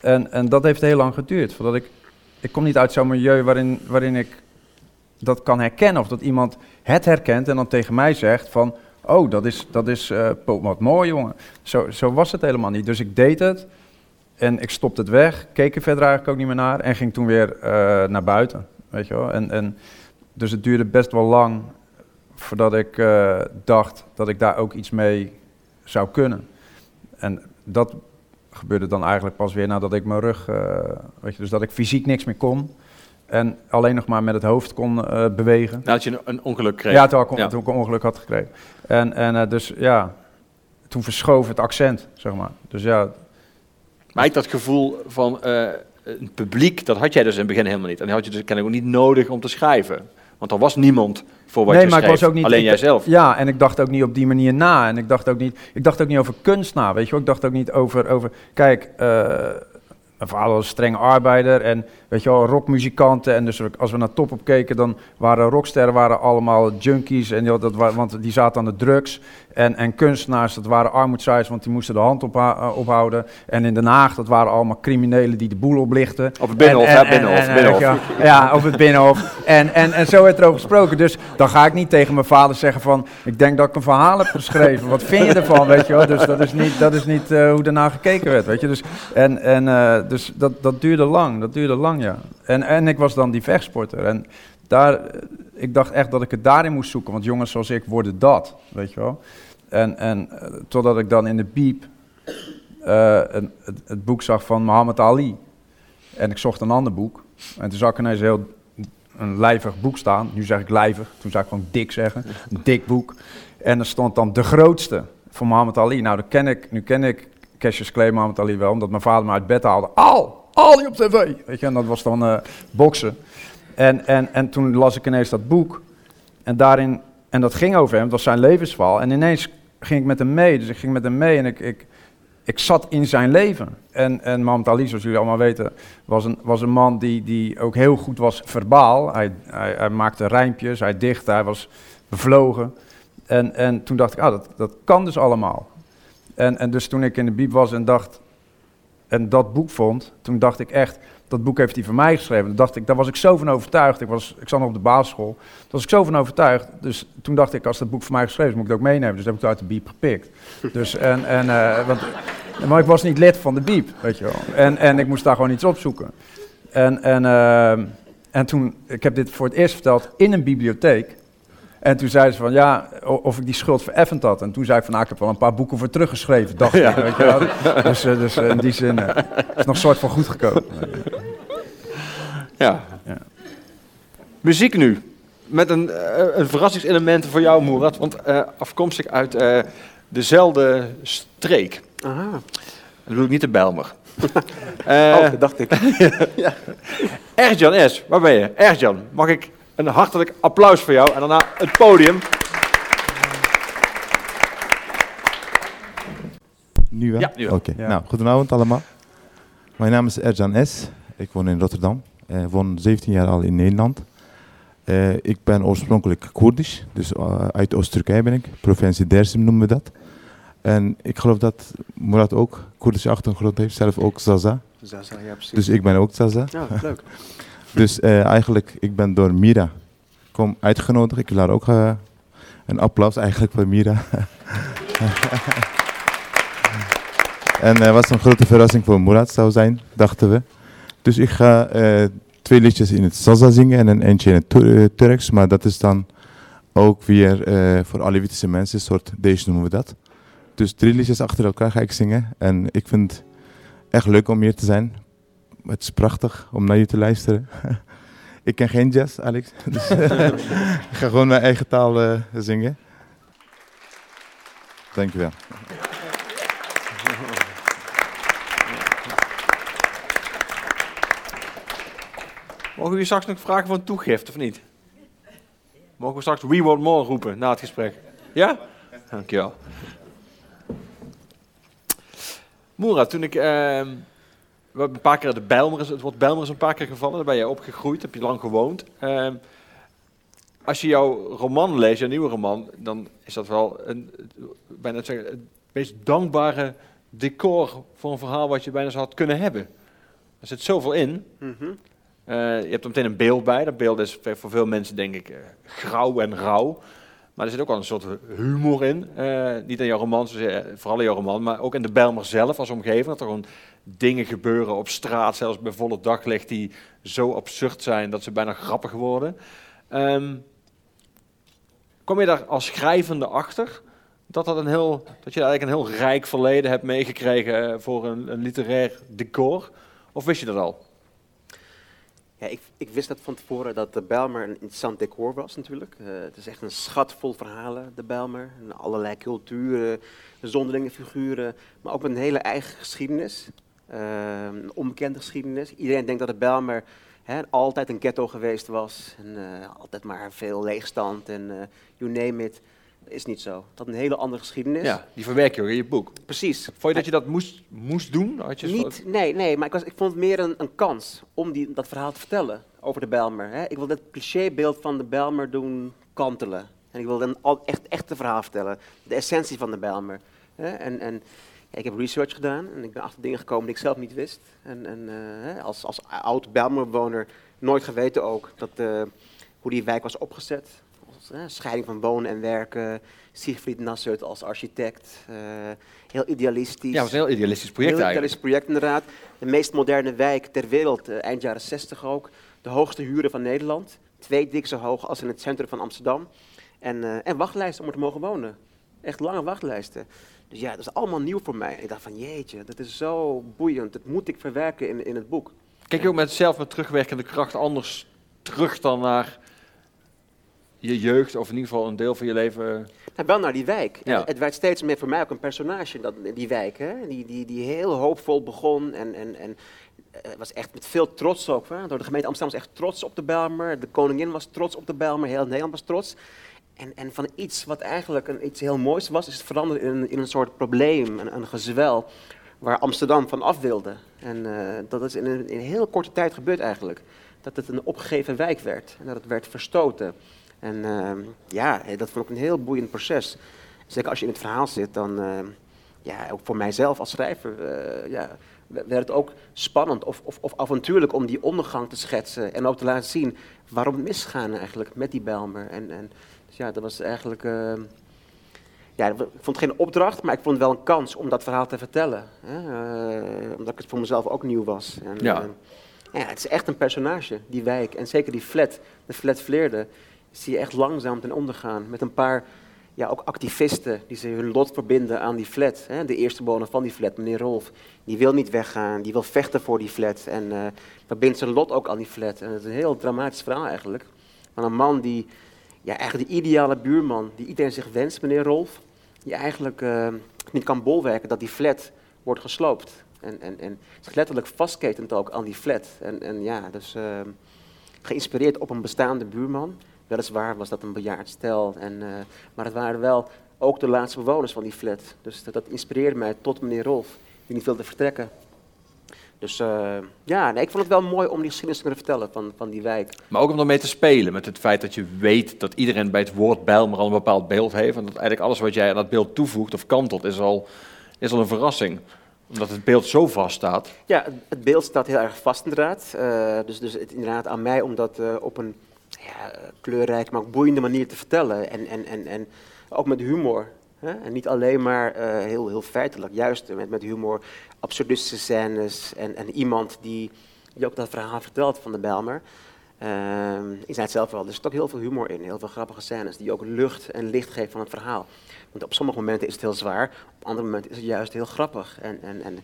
En, en dat heeft heel lang geduurd, voordat ik ik kom niet uit zo'n milieu waarin, waarin ik dat kan herkennen. Of dat iemand het herkent en dan tegen mij zegt van... Oh, dat is, dat is uh, wat mooi, jongen. Zo, zo was het helemaal niet. Dus ik deed het en ik stopte het weg. Keek er verder eigenlijk ook niet meer naar. En ging toen weer uh, naar buiten, weet je wel. En, en, dus het duurde best wel lang voordat ik uh, dacht dat ik daar ook iets mee zou kunnen. En dat gebeurde dan eigenlijk pas weer nadat ik mijn rug, uh, weet je, dus dat ik fysiek niks meer kon. En alleen nog maar met het hoofd kon uh, bewegen. Nadat je een ongeluk kreeg? Ja, toen, ik, toen ik een ongeluk had gekregen. En, en uh, dus ja, toen verschoof het accent, zeg maar. Dus ja. Maar ik dat gevoel van uh, een publiek, dat had jij dus in het begin helemaal niet. En dat had je dus kennelijk ook niet nodig om te schrijven. Want er was niemand voor wat nee, je maar schreef, ik was ook niet, alleen jijzelf. Ja, en ik dacht ook niet op die manier na. En ik dacht ook niet, ik dacht ook niet over kunst na, weet je wel. Ik dacht ook niet over, over kijk, uh, mijn vader was een strenge arbeider en weet je wel, rockmuzikanten. En dus als we naar top op keken, dan waren rocksterren waren allemaal junkies. En ja, dat want die zaten aan de drugs. En, en kunstenaars, dat waren armoedzaaiers, want die moesten de hand opha ophouden. En in Den Haag, dat waren allemaal criminelen die de boel oplichten. Op het Binnenhof, en, en, Binnenhof, en, Binnenhof. Ja, ja, op het Binnenhof. En, en, en zo werd er over gesproken. Dus dan ga ik niet tegen mijn vader zeggen van... Ik denk dat ik een verhaal heb geschreven. Wat vind je ervan, weet je wel? Dus dat is niet, dat is niet uh, hoe daarna gekeken werd, weet je. Dus, en, en, uh, dus dat, dat duurde lang, dat duurde lang, ja. En, en ik was dan die vechtsporter. En daar, ik dacht echt dat ik het daarin moest zoeken. Want jongens zoals ik worden dat, weet je wel. En, en uh, totdat ik dan in de biep uh, een, het, het, boek zag van Muhammad Ali. En ik zocht een ander boek. En toen zag ik ineens heel een lijvig boek staan. Nu zeg ik lijvig, toen zou ik gewoon dik zeggen. Een dik boek. En er stond dan de grootste van Muhammad Ali. Nou, dat ken ik, nu ken ik Cassius Clay Muhammad Ali wel, omdat mijn vader me uit bed haalde. Al! Ali op tv! Weet je, en dat was dan uh, boksen. En, en, en toen las ik ineens dat boek. En daarin, en dat ging over hem, het was zijn levensverhaal. En ineens ging ik met hem mee. Dus ik ging met hem mee en ik, ik, ik zat in zijn leven. En, en zoals jullie allemaal weten, was een, was een man die, die ook heel goed was verbaal. Hij, hij, hij maakte rijmpjes, hij dichtte, hij was bevlogen. En, en toen dacht ik, ah, dat, dat kan dus allemaal. En, en dus toen ik in de bieb was en dacht, en dat boek vond, toen dacht ik echt, dat boek heeft hij voor mij geschreven. Toen dacht ik, daar was ik zo van overtuigd. Ik, was, ik zat nog op de basisschool. Daar was ik zo van overtuigd. Dus toen dacht ik, als dat boek voor mij geschreven is, moet ik het ook meenemen. Dus dat heb ik het uit de biep gepikt. Dus, en, en, uh, want, maar ik was niet lid van de biep, weet je wel. En, en ik moest daar gewoon iets opzoeken. En, en, uh, en toen, ik heb dit voor het eerst verteld in een bibliotheek. En toen zeiden ze van, ja, of ik die schuld vereffend had. En toen zei ik van, nou, ik heb wel een paar boeken voor teruggeschreven, dacht ik. Weet je wel. Dus, uh, dus uh, in die zin uh, is het nog een soort van goed gekomen. Ja. ja. Muziek nu. Met een, een verrassingselement voor jou, Moerad. Want afkomstig uit dezelfde streek. Aha. Dat bedoel ik niet de Bijlmer. oh, dat dacht ik. ja. Erjan S., waar ben je? Erjan, mag ik een hartelijk applaus voor jou en daarna het podium. Nu wel? Ja, nu wel. Oké, okay. ja. nou, goedenavond allemaal. Mijn naam is Erjan S. Ik woon in Rotterdam. Ik uh, woon 17 jaar al in Nederland. Uh, ik ben oorspronkelijk Koerdisch, dus uh, uit Oost-Turkije ben ik. Provincie Dersim noemen we dat. En ik geloof dat Murat ook Koerdische achtergrond heeft, zelf ook Zaza. Zaza, ja precies. Dus ik ben ook Zaza. Ja, leuk. Dus uh, eigenlijk, ik ben door Mira kom uitgenodigd. Ik wil ook uh, een applaus eigenlijk voor Mira. en het uh, was een grote verrassing voor Murat zou zijn, dachten we. Dus ik ga twee liedjes in het Salsa zingen en een eentje in het Tur Turks. Maar dat is dan ook weer uh, voor Alevitische mensen, een soort deze noemen we dat. Dus drie liedjes achter elkaar ga ik zingen. En ik vind het echt leuk om hier te zijn. Het is prachtig om naar je te luisteren. ik ken geen jazz, Alex. Dus ik ga gewoon mijn eigen taal uh, zingen. Dankjewel. Mogen we je straks nog vragen voor een toegift, of niet? Mogen we straks We Want More roepen na het gesprek? Ja? Dankjewel. Moera, toen ik... Uh, we hebben een paar keer de Bijlmer, het woord Bijlmer is een paar keer gevallen. Daar ben jij opgegroeid, heb je lang gewoond. Uh, als je jouw roman leest, jouw nieuwe roman, dan is dat wel een, bijna zeggen, het meest dankbare decor voor een verhaal wat je bijna zou had kunnen hebben. Er zit zoveel in. Mm -hmm. Eh, je hebt er meteen een beeld bij. Dat beeld is voor veel mensen denk ik uh, grauw en rauw. Maar er zit ook wel een soort humor in. Uh, niet in jouw roman, vooral in jouw roman, maar ook in de Bijlmer zelf als omgeving. Dat er gewoon dingen gebeuren op straat, zelfs bij volle daglicht, die zo absurd zijn dat ze bijna grappig worden. Um, kom je daar als schrijvende achter dat, dat, een heel, dat je eigenlijk een heel rijk verleden hebt meegekregen voor een, een literair decor? Of wist je dat al? Ja, ik, ik, wist dat van tevoren dat de Bijlmer een interessant decor was natuurlijk. Uh, het is echt een schat vol verhalen, de Bijlmer. allerlei culturen, zonderlinge figuren, maar ook een hele eigen geschiedenis. Een onbekende geschiedenis. Iedereen denkt dat de Bijlmer hè, altijd een ghetto geweest was. En uh, altijd maar veel leegstand en you name it is niet zo. Dat een hele andere geschiedenis. Ja, die verwerk je ook in je boek. Precies. Vond je dat je dat moest, moest doen? Had je niet, nee, nee, maar ik, was, ik vond het meer een, een kans om die, dat verhaal te vertellen over de Belmer. Hè. Ik wil dat clichébeeld van de Belmer doen kantelen. En ik wil dan al echt echte verhaal vertellen. De essentie van de Belmer. Hè. En, en ik heb research gedaan en ik ben achter dingen gekomen die ik zelf niet wist. En, en uh, als, als oud Belmerbewoner nooit geweten ook dat, uh, hoe die wijk was opgezet scheiding van wonen en werken. Siegfried Nassert als architect. Uh, heel idealistisch. Ja, het was een heel idealistisch project heel idealistisch project inderdaad. De meest moderne wijk ter wereld, eind jaren 60 ook. De hoogste huren van Nederland. Twee dik zo hoog als in het centrum van Amsterdam. En, en wachtlijsten om er te mogen wonen. Echt lange wachtlijsten. Dus ja, dat is allemaal nieuw voor mij. En ik dacht van jeetje, dat is zo boeiend. Dat moet ik verwerken in, in het boek. Kijk je ook met zelf met terugwerkende kracht anders terug dan naar je jeugd, of in ieder geval een deel van je leven... Nou, wel naar die wijk. Het werd steeds meer voor mij ook een personage, dat, die wijk. Hè? Die, die, die heel hoopvol begon en, en, en uh, was echt met veel trots ook. Hè? Door de gemeente Amsterdam was echt trots op de Bijlmer. De koningin was trots op de Bijlmer, heel Nederland was trots. En, en van iets wat eigenlijk een, iets heel moois was, is het veranderd in, in een soort probleem, een, een gezwel, waar Amsterdam van af wilde. En uh, dat is in een, in heel korte tijd gebeurd eigenlijk. Dat het een opgegeven wijk werd en dat het werd verstoten. En uh, ja, dat vond ik een heel boeiend proces. Zeker als je in het verhaal zit, dan, uh, ja, ook voor mijzelf als schrijver, uh, ja, werd het ook spannend of, of, of, avontuurlijk om die ondergang te schetsen. En ook te laten zien waarom het misgaan eigenlijk met die Belmer. En, en ja, dat was eigenlijk... Ehm, ja, ik vond het geen opdracht, maar ik vond het wel een kans om dat verhaal te vertellen. Hè? Uh, omdat het voor mezelf ook nieuw was. En, ja. ja, het is echt een personage, die wijk. En zeker die flat, de flat Vleerde zie je echt langzaam ten onder gaan. Met een paar ja, ook activisten die ze hun lot verbinden aan die flat. Hè. De eerste bewoner van die flat, meneer Rolf, die wil niet weggaan, die wil vechten voor die flat. En uh, verbindt zijn lot ook aan die flat. En het is een heel dramatisch verhaal eigenlijk. Van een man die, ja, eigenlijk de ideale buurman, die iedereen zich wenst, meneer Rolf. Die eigenlijk uh, niet kan bolwerken dat die flat wordt gesloopt. En, en, en zich letterlijk vastketent ook aan die flat. En, en ja, dus uh, geïnspireerd op een bestaande buurman. Weliswaar was dat een bejaard stel, en, uh, maar het waren wel ook de laatste bewoners van die flat. Dus dat, dat inspireerde mij tot meneer Rolf, die niet wilde vertrekken. Dus uh, ja, nee, ik vond het wel mooi om die geschiedenis te kunnen vertellen van, van die wijk. Maar ook om ermee te spelen met het feit dat je weet dat iedereen bij het woord Bijlmer al een bepaald beeld heeft. En dat eigenlijk alles wat jij aan dat beeld toevoegt of kantelt is al, is al een verrassing omdat het beeld zo vast staat. Ja, het beeld staat heel erg vast inderdaad. Uh, dus, dus het, inderdaad aan mij om dat uh, op een ja, kleurrijk, maar ook boeiende manier te vertellen. En, en, en, en ook met humor. Hè? En niet alleen maar uh, heel, heel feitelijk, juist met, met humor, absurdistische scènes en, en iemand die, die ook dat verhaal vertelt van de Belmer. Uh, ik zei het zelf wel, er zit ook heel veel humor in, heel veel grappige scènes die ook lucht en licht geven van het verhaal. Want op sommige momenten is het heel zwaar, op andere momenten is het juist heel grappig. En, en, en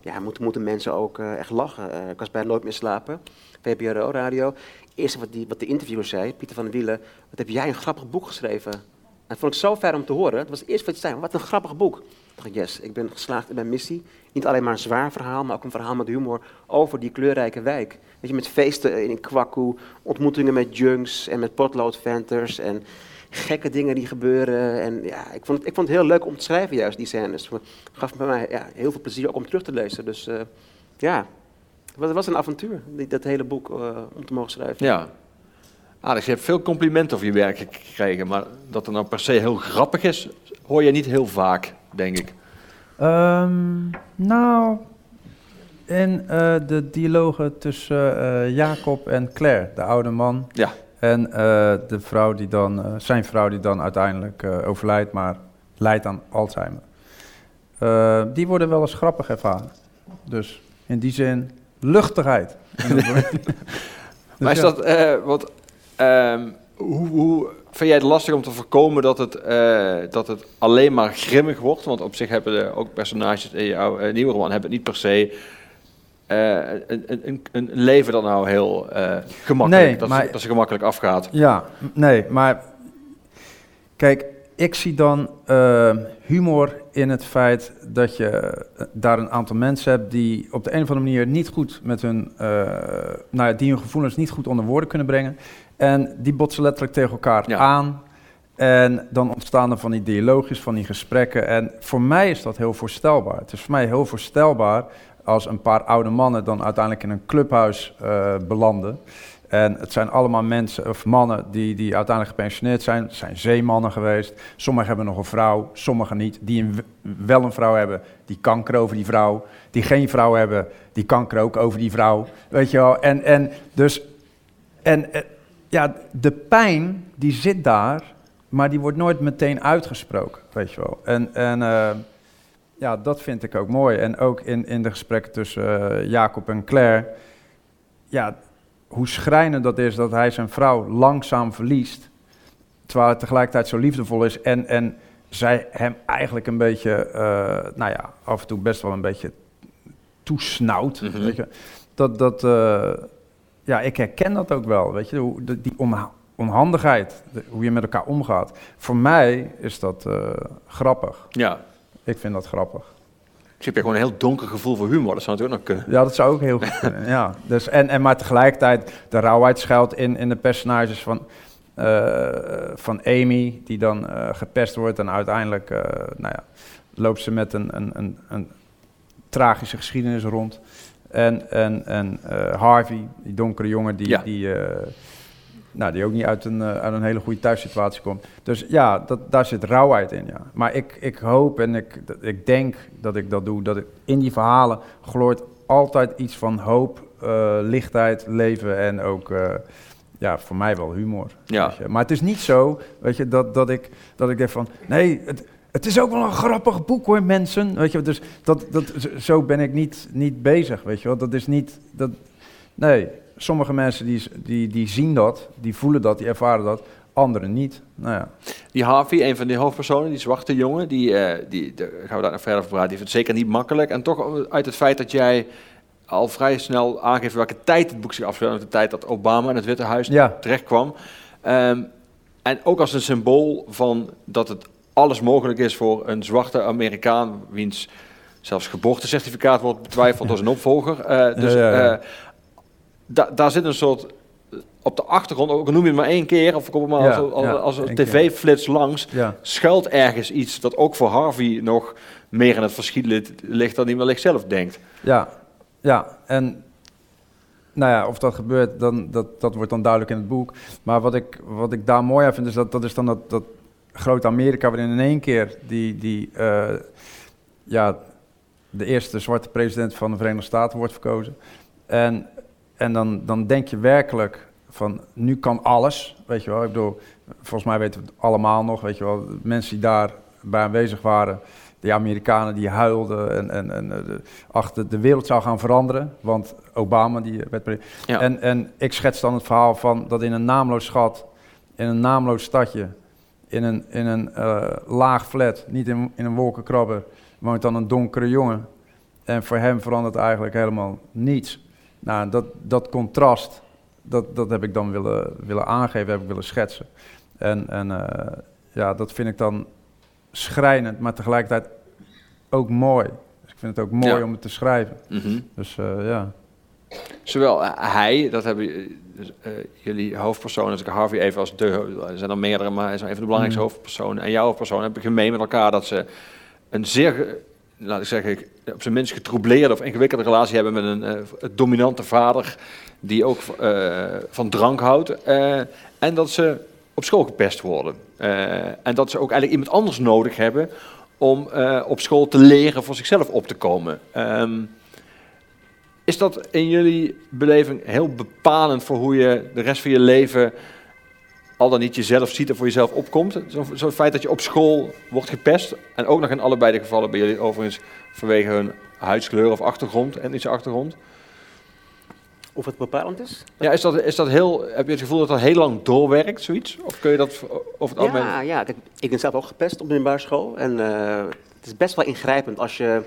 ja, moeten, moeten mensen ook uh, echt lachen. Uh, ik was bij Nooit meer slapen, VPRO radio eerste wat, die, wat de interviewer zei, Pieter van der Wielen, wat heb jij een grappig boek geschreven? En dat vond ik zo fijn om te horen. Dat was het eerste wat je zei, wat een grappig boek. Ik dacht, yes, ik ben geslaagd in mijn missie. Niet alleen maar een zwaar verhaal, maar ook een verhaal met humor over die kleurrijke wijk. Weet je, met feesten in Kwaku, ontmoetingen met junks en met potloodventers en gekke dingen die gebeuren. En ja, ik vond, het, ik vond het heel leuk om te schrijven juist, die scènes. Het gaf mij ja, heel veel plezier ook om terug te lezen. Dus uh, ja, het was een avontuur, dat hele boek, uh, om te mogen schrijven. Ja. Alex, je hebt veel complimenten over je werk gekregen, maar dat het nou per se heel grappig is, hoor je niet heel vaak, denk ik. Um, nou, in eh, de dialogen tussen eh, Jacob en Claire, de oude man. Ja. En eh, de vrouw die dan, zijn vrouw die dan uiteindelijk overlijdt, maar lijdt aan Alzheimer. Die worden wel eens grappig ervaren. Dus in die zin, luchtigheid. maar is ja. dat, eh, wat, ehm, hoe, hoe vind jij het lastig om te voorkomen dat het, eh, dat het alleen maar grimmig wordt? Want op zich hebben de, ook personages in jouw eh, nieuwe roman hebben het niet per se eh, een, een, een, leven dat nou heel gemakkelijk, Nee, dat, maar- ze, dat ze gemakkelijk afgaat. Ja, nee, maar kijk, ik zie dan humor in het feit dat je daar een aantal mensen hebt die op de een of andere manier niet goed met hun, nou ja, die hun gevoelens niet goed onder woorden kunnen brengen. En die botsen letterlijk tegen elkaar Ja. aan. En dan ontstaan er van die dialoogjes, van die gesprekken. En voor mij is dat heel voorstelbaar. Het is voor mij heel voorstelbaar als een paar oude mannen dan uiteindelijk in een clubhuis eh, belanden. En het zijn allemaal mensen of mannen die, die uiteindelijk gepensioneerd zijn. Het zijn zeemannen geweest. Sommigen hebben nog een vrouw, sommigen niet. Die een, wel een vrouw hebben, die kanker over die vrouw. Die geen vrouw hebben, die kanker ook over die vrouw. Weet je wel? En, en dus, en eh, ja, de pijn die zit daar, maar die wordt nooit meteen uitgesproken, weet je wel. En, en eh, ja, dat vind ik ook mooi. En ook in, in de gesprekken tussen eh, Jacob en Claire, ja, hoe schrijnend dat is dat hij zijn vrouw langzaam verliest, terwijl het tegelijkertijd zo liefdevol is en, en zij hem eigenlijk een beetje, eh, nou ja, af en toe best wel een beetje toesnauwt, Mhm. weet je. Dat, dat, ja, ik herken dat ook wel, weet je, hoe, de- die onha- onhandigheid, de- hoe je met elkaar omgaat. Voor mij is dat eh, grappig. Ja. Ik vind dat grappig. Dus heb je gewoon een heel donker gevoel voor humor. Dat zou natuurlijk ook nog kunnen. Ja, dat zou ook heel goed kunnen. Ja. Dus, en, en maar tegelijkertijd, de rauwheid schuilt in, in de personages van, eh, van Amy, die dan eh, gepest wordt. En uiteindelijk nou ja, loopt ze met een, een, een, een tragische geschiedenis rond. En, en, en eh, Harvey, die donkere jongen, die, Ja. die, eh, nou, die ook niet uit een, eh, uit een hele goede thuissituatie komt. Dus ja, dat, daar zit rauwheid in, ja. Maar ik, ik hoop en ik, ik denk dat ik dat doe, dat ik in die verhalen gloort altijd iets van hoop, lichtheid, leven en ook, ja, voor mij wel humor. Ja. Maar het is niet zo, weet je, dat, dat, ik, dat ik denk van, nee, het, het is ook wel een grappig boek hoor, mensen. Weet je, dus dat, dat, zo- ben ik niet, niet bezig, weet je wel. Dat is niet, dat, nee, sommige mensen die, die, die zien dat, die voelen dat, die ervaren dat, anderen niet. Nou ja. Die Harvey, een van die hoofdpersonen, die zwarte jongen, die, eh, die, daar gaan we daar nog verder over praten, die vindt het zeker niet makkelijk. En toch uit het feit dat jij al vrij snel aangeeft welke tijd het boek zich afspeelt, de tijd dat Obama in het Witte Huis Ja. terecht kwam. Ehm, en ook als een symbool van dat het alles mogelijk is voor een zwarte Amerikaan, wiens zelfs geboortecertificaat wordt betwijfeld door zijn opvolger. Eh, dus Ja, eh, da- daar zit een soort op de achtergrond, ook noem je het maar één keer, of kom maar Ja, als, als, ja, als een tv-flits langs, ja. schuilt ergens iets dat ook voor Harvey nog meer in het verschiet ligt- ligt dan hij wellicht zelf denkt. Ja, ja. En nou ja, of dat gebeurt, dan, dat, dat wordt dan duidelijk in het boek. Maar wat ik, wat ik daar mooi aan vind, is dat dat is dan dat, dat grote Amerika, waarin in één keer die, die eh, ja, de eerste zwarte president van de Verenigde Staten wordt verkozen. En, en dan, dan denk je werkelijk van, nu kan alles, weet je wel. Ik bedoel, volgens mij weten we het allemaal nog, weet je wel. de Mensen die daar bij aanwezig waren, die Amerikanen die huilden en, en, en eh, de, achter de wereld zou gaan veranderen. Want Obama die werd pre- Ja. en, en ik schets dan het verhaal van dat in een naamloos gat, in een naamloos stadje, in een, in een eh, laag flat, niet in, in een wolkenkrabber, woont dan een donkere jongen. En voor hem verandert eigenlijk helemaal niets. Nou, dat, dat contrast, dat, dat heb ik dan willen, willen aangeven, heb ik willen schetsen. En, en eh, ja, dat vind ik dan schrijnend, maar tegelijkertijd ook mooi. Dus ik vind het ook mooi Ja. om het te schrijven. Mhm. Dus eh, ja. Zowel eh, hij, dat hebben eh, dus, eh, jullie hoofdpersonen, als ik Harvey even als de, er zijn er meerdere, maar hij is een van de belangrijkste Mm. hoofdpersonen. En jouw hoofdpersoon hebben gemeen met elkaar dat ze een zeer, laat ik zeggen, op zijn minst getroubleerde of ingewikkelde relatie hebben met een dominante vader die ook van drank houdt. en dat ze op school gepest worden. En dat ze ook eigenlijk iemand anders nodig hebben om op school te leren voor zichzelf op te komen. Ehm, Is dat in jullie beleving heel bepalend voor hoe je de rest van je leven al dan niet jezelf ziet en voor jezelf opkomt? Zo'n zo feit dat je op school wordt gepest en ook nog in allebei de gevallen bij jullie overigens vanwege hun huidskleur of achtergrond, etnische achtergrond. Of het bepalend is? Ja, is dat, is dat heel, heb je het gevoel dat dat heel lang doorwerkt, zoiets? Of kun je dat over het algemeen... Ja, ja kijk, ik ben zelf ook gepest op de middelbare school. En eh, het is best wel ingrijpend als je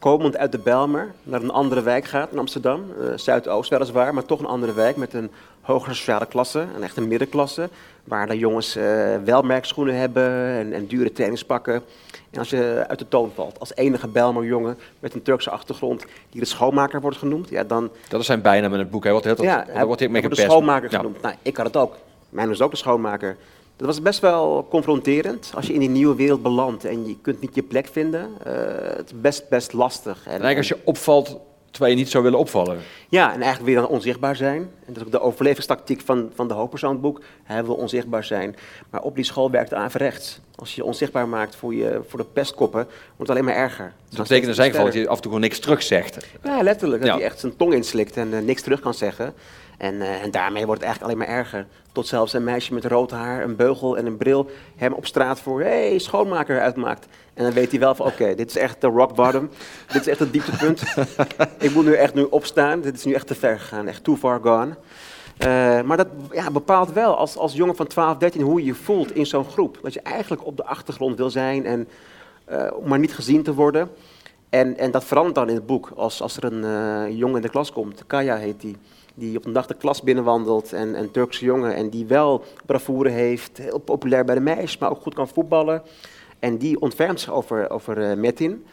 komend uit de Belmer naar een andere wijk gaat in Amsterdam. Uh, Zuidoost weliswaar, maar toch een andere wijk met een hogere sociale klasse, een echte middenklasse. Waar de jongens uh, wel merkschoenen hebben en, en, dure trainingspakken. En als je uit de toon valt, als enige Belmer jongen met een Turkse achtergrond, die de schoonmaker wordt genoemd, ja dan... Dat is zijn bijnaam in het boek, hij wordt heel ja, hij wordt mee de schoonmaker genoemd. Nou, ik had het ook. Mijn was ook de schoonmaker. Dat was best wel confronterend als je in die nieuwe wereld belandt en je kunt niet je plek vinden. Uh, het is best, best lastig. En, en eigenlijk als je opvalt terwijl je niet zou willen opvallen. Ja, en eigenlijk weer dan onzichtbaar zijn. En dat is ook de overlevingstactiek van, van de hoofdpersoonboek. Hij wil onzichtbaar zijn. Maar op die school werkt het averechts. Als je je onzichtbaar maakt voor, je, voor de pestkoppen, wordt het alleen maar erger. Dat betekent in zijn geval dat je af en toe gewoon niks terug zegt. Ja, letterlijk. Dat hij echt zijn tong inslikt en uh, niks terug kan zeggen. En, uh, en daarmee wordt het eigenlijk alleen maar erger. Tot zelfs een meisje met rood haar, een beugel en een bril hem op straat voor hey, schoonmaker uitmaakt. En dan weet hij wel van oké, dit is echt de rock bottom. dit is echt het dieptepunt. ik moet nu echt nu opstaan. Dit is nu echt te ver gegaan, echt too far gone. Uh, maar dat ja, bepaalt wel als, als jongen van 12, 13 hoe je je voelt in zo'n groep. Dat je eigenlijk op de achtergrond wil zijn en uh, maar niet gezien te worden. En, en dat verandert dan in het boek. Als, als er een jongen in de klas komt, Kaya heet die die op een dag de klas binnenwandelt en een Turkse jongen en die wel bravoure heeft, heel populair bij de meisjes, maar ook goed kan voetballen. En die ontfermt zich over, over uh, Metin,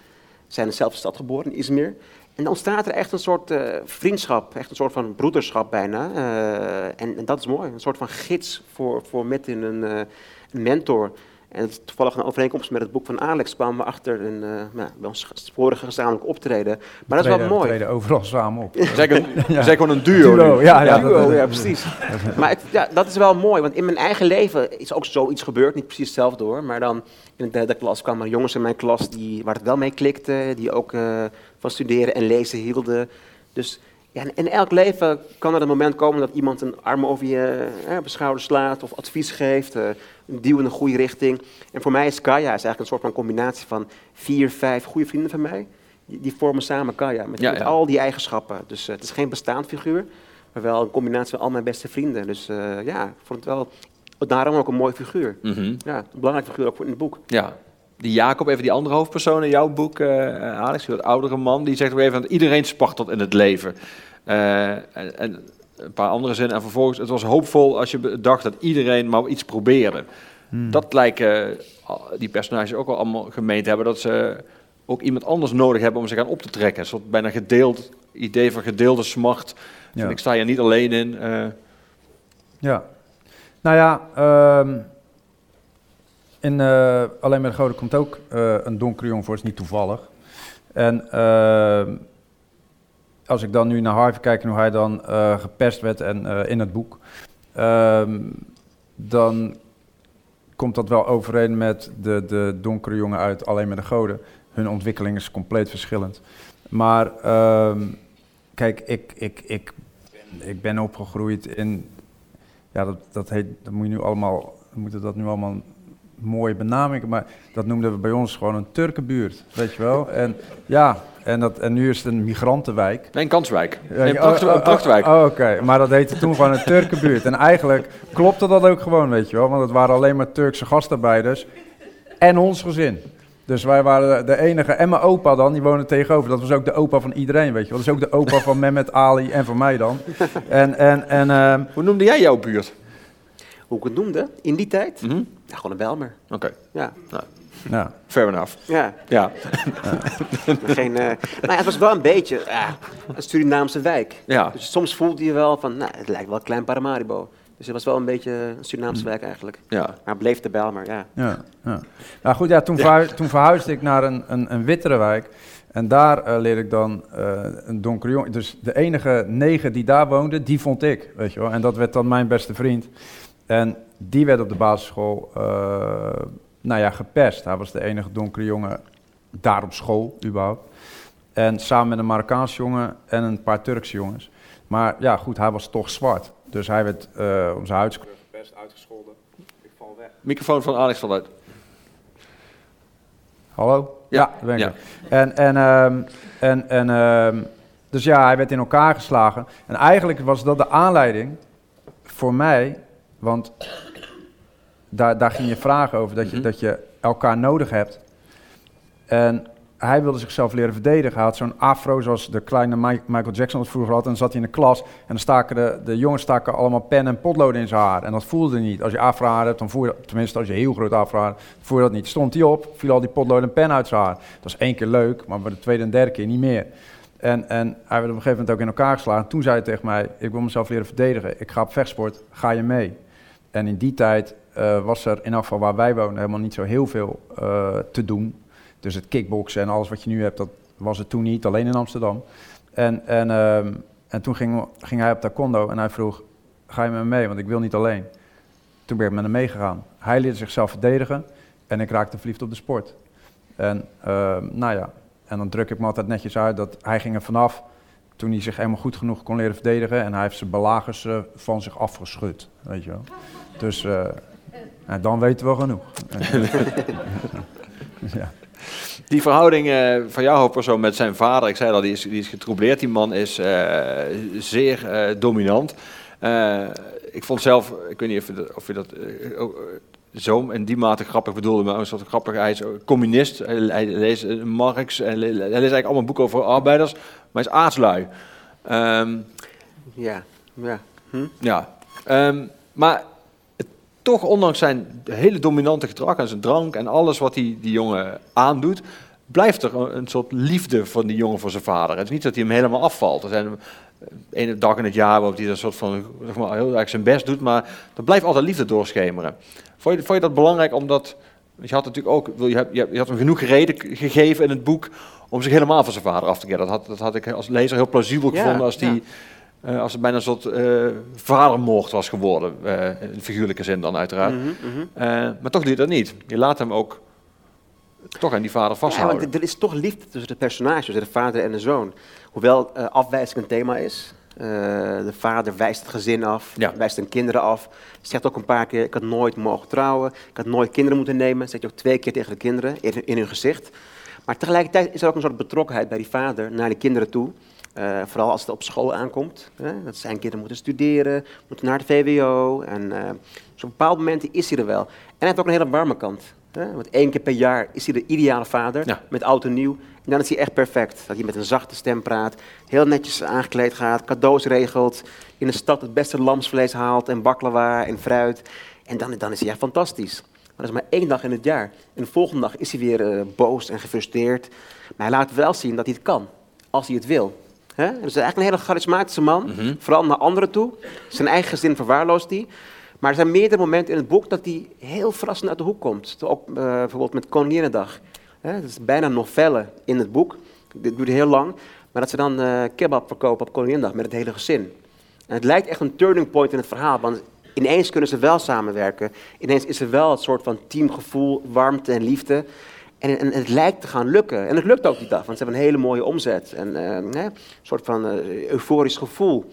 zijn dezelfde stad geboren, Izmir. En dan ontstaat er echt een soort uh, vriendschap, echt een soort van broederschap bijna. Uh, en, en, dat is mooi, een soort van gids voor, voor Metin, een, een mentor. En toevallig een overeenkomst met het boek van Alex kwamen we achter een, uh, nou, bij ons vorige gezamenlijk optreden. Maar dat is wel mooi. We treden overal samen op. Een, ja. gewoon een duo. duo ja, ja, duo, ja, precies. maar het, ja, dat is wel mooi, want in mijn eigen leven is ook zoiets gebeurd. Niet precies hetzelfde hoor, maar dan in de derde klas kwamen jongens in mijn klas die, waar het wel mee klikte. Die ook uh, van studeren en lezen hielden. Dus ja, in elk leven kan er een moment komen dat iemand een arm over je, eh, op je schouder slaat of advies geeft, uh, een duw in een goede richting. En voor mij is Kaya is eigenlijk een soort van combinatie van vier, vijf goede vrienden van mij. Die, die vormen samen Kaya, met, ja, met al die eigenschappen. Dus uh, het is geen bestaand figuur, maar wel een combinatie van al mijn beste vrienden. Dus ja, ik vond het wel, daarom ook een mooi figuur. Mm -hmm. Ja, een belangrijk figuur ook in het boek. Ja, die Jacob, even die andere hoofdpersoon in jouw boek, uh, Alex, die oudere man, die zegt ook even dat iedereen spartelt in het leven. Uh, en, en, een paar andere zinnen. En vervolgens, het was hoopvol als je dacht dat iedereen maar iets probeerde. Hmm. Dat lijken die personages ook wel allemaal gemeend hebben, dat ze ook iemand anders nodig hebben om zich aan op te trekken. Een soort bijna gedeeld idee van gedeelde smart. Ja. Ik sta hier niet alleen in. Uh... Ja, nou ja, um, in uh, Alleen met de Goden komt ook uh, een donkere jong voor, is niet toevallig. En ehm, als ik dan nu naar Harvey kijk en hoe hij dan uh, gepest werd en uh, in het boek, uh, dan komt dat wel overeen met de, de donkere jongen uit Alleen met de Goden. Hun ontwikkeling is compleet verschillend. Maar ehm, kijk, ik, ik, ik, ben, ik ben opgegroeid in, ja, dat, dat heet, dat moet je nu allemaal, moeten dat nu allemaal mooie benamingen, maar dat noemden we bij ons gewoon een Turkenbuurt, weet je wel. En ja, en, dat, en nu is het een migrantenwijk. Nee, een kanswijk. Nee, een, pracht, een prachtwijk. Oh, oh, Oké, maar dat heette toen gewoon een Turkenbuurt. En eigenlijk klopte dat ook gewoon, weet je wel. Want het waren alleen maar Turkse gastarbeiders en ons gezin. Dus wij waren de enige. En mijn opa dan, die woonde tegenover. Dat was ook de opa van iedereen, weet je wel. Dat is ook de opa van Mehmet Ali en van mij dan. En, en, en, uh, Hoe noemde jij jouw buurt? Hoe ik het noemde? In die tijd? Mm -hmm. ja, gewoon een Belmer. Oké. Okay. Ja. Nou. Ja. Fair enough. Ja. ja. Geen, uh, nou ja, het was wel een beetje uh, een Surinaamse wijk. Ja. Dus soms voelde je wel van, nou, het lijkt wel klein Paramaribo. Dus het was wel een beetje een Surinaamse wijk eigenlijk. Ja. Maar bleef de Bijl, maar ja. ja, ja. Nou goed, ja, toen, verhu toen verhuisde ik naar een, een, een wittere wijk. En daar uh, leerde ik dan uh, een donkere jongen. Dus de enige negen die daar woonde, die vond ik, weet je wel. En dat werd dan mijn beste vriend. En die werd op de basisschool uh, nou ja, gepest. Hij was de enige donkere jongen daar op school, überhaupt. En samen met een Marokkaans jongen en een paar Turkse jongens. Maar ja, goed, hij was toch zwart. Dus hij werd uh, om zijn huidskleur best uitgescholden. Ik val weg. Microfoon van Alex valt uit. Hallo? Ja, daar ben ik ja. En, en, ehm, en, en ehm, dus ja, hij werd in elkaar geslagen. En eigenlijk was dat de aanleiding voor mij, want daar, daar ging je vragen over, dat je, Mhm. dat je elkaar nodig hebt. En hij wilde zichzelf leren verdedigen. Hij had zo'n afro zoals de kleine Mi- Michael Jackson dat vroeger had. En dan zat hij in de klas en dan staken de, de jongens staken allemaal pen en potloden in zijn haar. En dat voelde niet. Als je afro haar hebt, dan voel je dat, tenminste als je heel groot afro haar voel je dat niet. Stond hij op, viel al die potloden en pen uit zijn haar. Dat is één keer leuk, maar bij de tweede en derde keer niet meer. En, en hij werd op een gegeven moment ook in elkaar geslagen. Toen zei hij tegen mij, ik wil mezelf leren verdedigen. Ik ga op vechtsport, ga je mee? En in die tijd eh, was er in geval waar wij wonen helemaal niet zo heel veel eh, te doen. Dus het kickboksen en alles wat je nu hebt, dat was het toen niet, alleen in Amsterdam. En, en, ehm, en toen ging, ging hij op taekwondo en hij vroeg, ga je met me mee, want ik wil niet alleen. Toen ben ik met hem meegegaan. Hij leerde zichzelf verdedigen en ik raakte verliefd op de sport. En ehm, nou ja, en dan druk ik me altijd netjes uit dat hij ging er vanaf toen hij zich helemaal goed genoeg kon leren verdedigen. En hij heeft zijn belagers eh, van zich afgeschud, weet je wel. Dus nou, dan weten we genoeg. ja. Die verhouding eh, van jouw hoofdpersoon met zijn vader, ik zei al, die is, die is getroubleerd. Die man is eh, zeer eh, dominant. Eh, ik vond zelf, ik weet niet of je dat, of je dat ook, zo in die mate grappig bedoelde, maar een soort grappig, hij is communist, hij, leest Marx, hij, le- hij leest eigenlijk allemaal boeken over arbeiders, maar hij is aardslui. Ehm, Ja, ja. Hm? ja, Ehm, maar toch ondanks zijn hele dominante gedrag en zijn drank en alles wat die, die jongen aandoet, blijft er een, een soort liefde van die jongen voor zijn vader. Het is niet dat hij hem helemaal afvalt. Er zijn eh, ene dag in het jaar waarop hij een soort van zeg maar, heel erg zijn best doet, maar er blijft altijd liefde doorschemeren. Vond je, vond je dat belangrijk omdat, je had natuurlijk ook, wil je, je, had hem genoeg reden gegeven in het boek om zich helemaal van zijn vader af te keren. Dat had, dat had ik als lezer heel plausibel Ja, gevonden als die... ja. Eh, als het bijna een soort eh, vadermoord was geworden. eh, in figuurlijke zin dan uiteraard. Mhm, mhm. Maar toch doe je dat niet. Je laat hem ook toch aan die vader Ja, vasthouden. want er is toch liefde tussen de personages, tussen de vader en de zoon. Hoewel afwijzing een thema is. De vader wijst het gezin af, Ja. wijst zijn kinderen af. Zegt ook een paar keer, ik had nooit mogen trouwen. Ik had nooit kinderen moeten nemen. Zegt ook twee keer tegen de kinderen, in, in hun gezicht. Maar tegelijkertijd is er ook een soort betrokkenheid bij die vader naar de kinderen toe. Eh, vooral als het op school aankomt. Hè, dat zijn kinderen moeten studeren, moeten naar de VWO. En eh, dus op bepaalde momenten is hij er wel. En hij heeft ook een hele warme kant. Hè? Want één keer per jaar is hij de ideale vader, Ja. met oud en nieuw. En dan is hij echt perfect. Dat hij met een zachte stem praat, heel netjes aangekleed gaat, cadeaus regelt, in de stad het beste lamsvlees haalt en baklava en fruit. En dan, dan is hij echt fantastisch. Maar dat is maar één dag in het jaar. En de volgende dag is hij weer eh, boos en gefrustreerd. Maar hij laat wel zien dat hij het kan, als hij het wil. Hè? Dus eigenlijk een hele charismatische man, Mhm. vooral naar anderen toe. Zijn eigen gezin verwaarloost hij. Maar er zijn meerdere momenten in het boek dat hij heel verrassend uit de hoek komt. Ook eh, bijvoorbeeld met Koninginnedag. Hè? Dat is bijna een novelle in het boek. Dit duurt heel lang. Maar dat ze dan eh, kebab verkopen op Koninginnedag met het hele gezin. En het lijkt echt een turning point in het verhaal. Want ineens kunnen ze wel samenwerken. Ineens is er wel het soort van teamgevoel, warmte en liefde. En, het lijkt te gaan lukken. En het lukt ook die dag, want ze hebben een hele mooie omzet. En eh, een soort van eh, euforisch gevoel.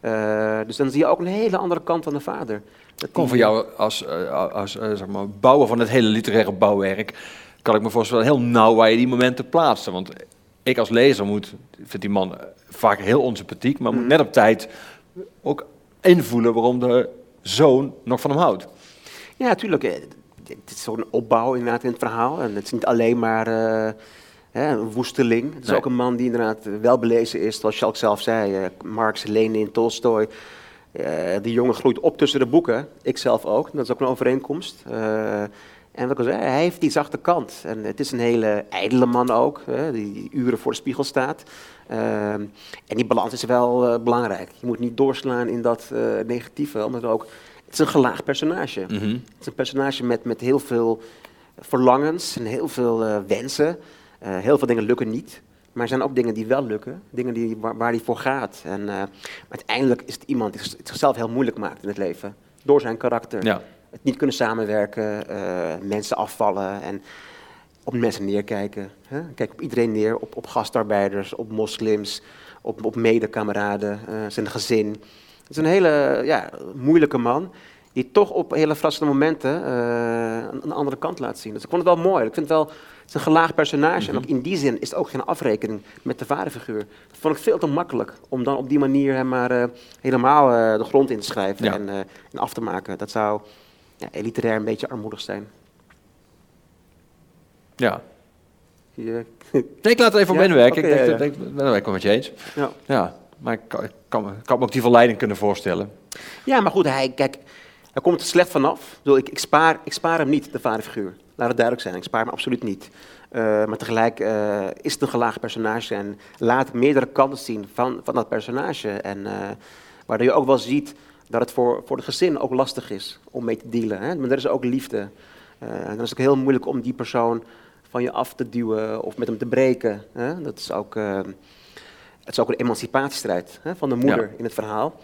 Eh, dus dan zie je ook een hele andere kant van de vader. Dat Kom voor jou als, als zeg maar, bouwer van het hele literaire bouwwerk, kan ik me voorstellen heel nauw waar je die momenten plaatst. Want ik als lezer moet, vind die man vaak heel onsympathiek, maar moet Mhm. net op tijd ook invoelen waarom de zoon nog van hem houdt. Ja, natuurlijk. Het is zo'n opbouw inderdaad in het verhaal. En het is niet alleen maar eh, hè, een woesteling. Het is Nee. ook een man die inderdaad wel belezen is, zoals ook zelf zei. eh, Marx, Lenin, Tolstoy. Eh, die jongen groeit op tussen de boeken. Ik zelf ook. Dat is ook een overeenkomst. En wat ik al zei, hij heeft die zachte kant. En het is een hele ijdele man ook, die uren voor de spiegel staat. Ehm, en die balans is wel eh, belangrijk. Je moet niet doorslaan in dat eh, negatieve, omdat het ook... Het is een gelaagd personage. Mhm. Het is een personage met, met heel veel verlangens en heel veel eh, wensen. Heel veel dingen lukken niet. Maar er zijn ook dingen die wel lukken. Dingen die, waar, waar hij voor gaat. En uiteindelijk is het iemand die het zichzelf heel moeilijk maakt in het leven. Door zijn karakter. Ja. Het niet kunnen samenwerken, mensen afvallen. En op mensen neerkijken. Hè? Kijk op iedereen neer, op, op gastarbeiders, op moslims, op, op medekameraden, uh, zijn gezin. Het is een hele ja, moeilijke man, die toch op hele verrassende momenten uh, een, andere kant laat zien. Dus ik vond het wel mooi. Ik vind het wel, het is een gelaagd personage. En ook in die zin is het ook geen afrekening met de vaderfiguur. Dat vond ik veel te makkelijk om dan op die manier hem maar uh, helemaal de grond in te schrijven Ja. en, en af te maken. Dat zou ja, elitair een beetje armoedig zijn. Ja. Nee, ik laat het even op Ja? inwerken. Ik denk, ja, dat- ja. ik ben het wel met je eens. ja. Ja, maar ik kan, ik kan, me- ook die verleiding kunnen voorstellen. Ja, maar goed, hij, kijk, hij komt er slecht vanaf. Ik, ik, spaar, ik spaar hem niet, de vaderfiguur. Laat het duidelijk zijn, ik spaar hem absoluut niet. Eh, maar tegelijk eh, is het een gelaagd personage en laat meerdere kanten zien van, van dat personage. En eh, waardoor je ook wel ziet dat het voor, voor het gezin ook lastig is om mee te dealen. Hè? Maar er is ook liefde. En dan is het ook heel moeilijk om die persoon van je af te duwen of met hem te breken. Hè? Dat is ook, eh, het is ook een emancipatiestrijd hè, van de moeder Ja. in het verhaal.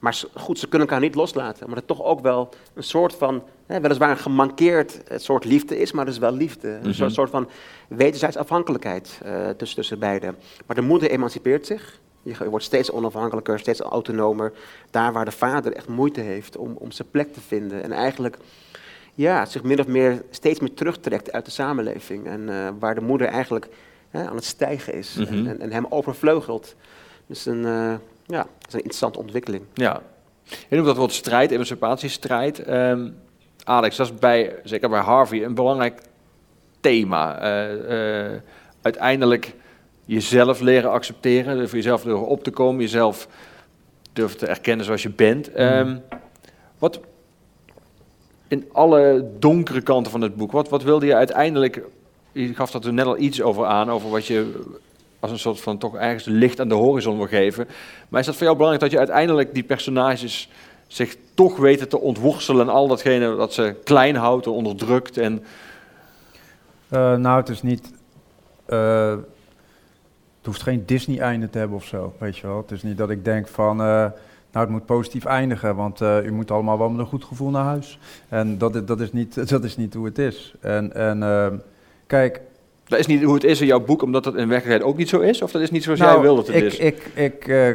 Maar goed, ze kunnen elkaar niet loslaten. Maar dat toch ook wel een soort van, hè, weliswaar een gemankeerd eh, soort liefde is, maar het is wel liefde. Een Mhm. soort, soort van wederzijds afhankelijkheid eh, tussen, tussen beiden. Maar de moeder emancipeert zich. Je ge- wordt steeds onafhankelijker, steeds autonomer. Daar waar de vader echt moeite heeft om, om zijn plek te vinden. En eigenlijk ja, zich min of meer steeds meer terugtrekt uit de samenleving. En eh, waar de moeder eigenlijk hè, aan het stijgen is Mhm. en, en, en hem overvleugelt. Dus een, eh, ja, dat is een interessante ontwikkeling. Ja. Je noemt dat woord strijd, emancipatiestrijd. Ehm Alex, dat is bij, zeker bij Harvey, een belangrijk thema. Eh, uiteindelijk jezelf leren accepteren, voor jezelf durven op te komen, jezelf durven te erkennen zoals je bent. Ehm, wat in alle donkere kanten van het boek, wat, wat wilde je uiteindelijk, je gaf dat er net al iets over aan, over wat je als een soort van toch ergens licht aan de horizon wil geven. Maar is dat voor jou belangrijk dat je uiteindelijk die personages zich toch weten te ontworstelen en al datgene dat ze klein houdt en onderdrukt en Eh, nou, het is niet. eh, het hoeft geen Disney-einde te hebben of zo, weet je wel. Het is niet dat ik denk van. eh, nou, het moet positief eindigen, want eh, u moet allemaal wel met een goed gevoel naar huis. En dat, is- dat, is, niet, dat is niet hoe het is. En, en ehm, kijk. dat is niet hoe het is in jouw boek, omdat het in werkelijkheid ook niet zo is? Of dat is niet zoals jij nou, wil dat het ik, is? Ik, ik, eh,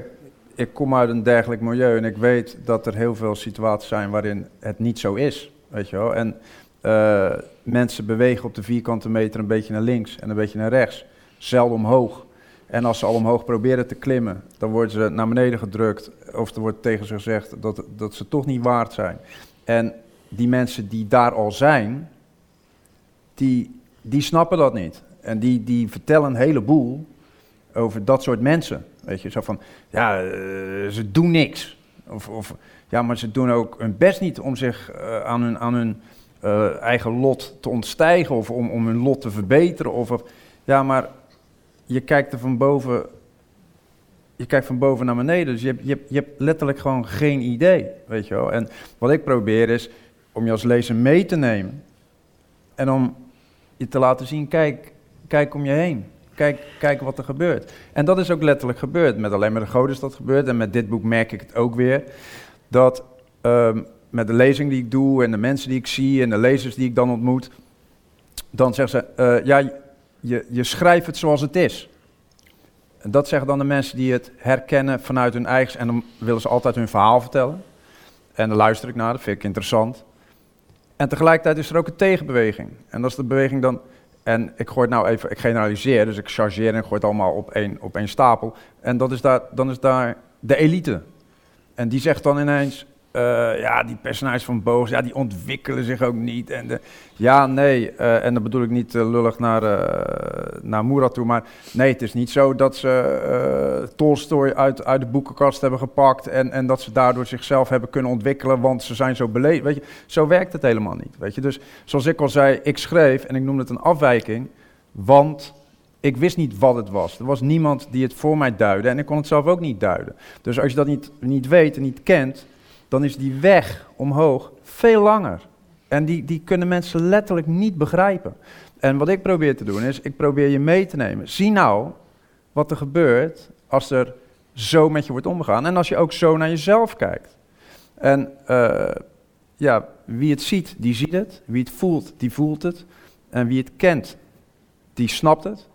ik kom uit een dergelijk milieu en ik weet dat er heel veel situaties zijn waarin het niet zo is, weet je wel. En eh, mensen bewegen op de vierkante meter een beetje naar links en een beetje naar rechts, zelden omhoog. En als ze al omhoog proberen te klimmen, dan worden ze naar beneden gedrukt of er wordt tegen ze gezegd dat, dat ze toch niet waard zijn. En die mensen die daar al zijn, die, die snappen dat niet. En die, die vertellen een heleboel over dat soort mensen. Weet je, zo van, ja, eh, ze doen niks. Of, of ja, maar ze doen ook hun best niet om zich eh, aan hun, aan hun eh, eigen lot te ontstijgen of om, om hun lot te verbeteren. Of, of, ja, maar je kijkt er van boven, je kijkt van boven naar beneden. Dus je hebt, je, je hebt letterlijk gewoon geen idee, weet je wel. En wat ik probeer is om je als lezer mee te nemen en om je te laten zien, kijk, kijk om je heen. Kijk, kijk wat er gebeurt. En dat is ook letterlijk gebeurd. Met alleen maar de goden is dat gebeurd. En met dit boek merk ik het ook weer. Dat ehm, met de lezing die ik doe en de mensen die ik zie en de lezers die ik dan ontmoet, dan zeggen ze, eh, ja, je, schrijft het zoals het is. En dat zeggen dan de mensen die het herkennen vanuit hun eigen... En dan willen ze altijd hun verhaal vertellen. En dan luister ik naar, dat vind ik interessant. En tegelijkertijd is er ook een tegenbeweging. En dat is de beweging dan... En ik gooi het nou even, ik generaliseer, dus ik chargeer en gooi het allemaal op één, op één stapel. En dat is daar, dan is daar de elite. En die zegt dan ineens, ja, die personages van Boos, ja, die ontwikkelen zich ook niet. En de, ja, nee, eh, en dan bedoel ik niet eh, lullig naar, eh naar Murat toe, maar nee, het is niet zo dat ze eh Tolstoy uit, uit de boekenkast hebben gepakt en, en dat ze daardoor zichzelf hebben kunnen ontwikkelen, want ze zijn zo beleefd. Weet je, zo werkt het helemaal niet, weet je. Dus zoals ik al zei, ik schreef en ik noemde het een afwijking, want ik wist niet wat het was. Er was niemand die het voor mij duidde en ik kon het zelf ook niet duiden. Dus als je dat niet, niet weet en niet kent, dan is die weg omhoog veel langer. En die, die kunnen mensen letterlijk niet begrijpen. En wat ik probeer te doen is, ik probeer je mee te nemen. Zie nou wat er gebeurt als er zo met je wordt omgegaan. En als je ook zo naar jezelf kijkt. En eh, ja, wie het ziet, die ziet het. Wie het voelt, die voelt het. En wie het kent, die snapt het.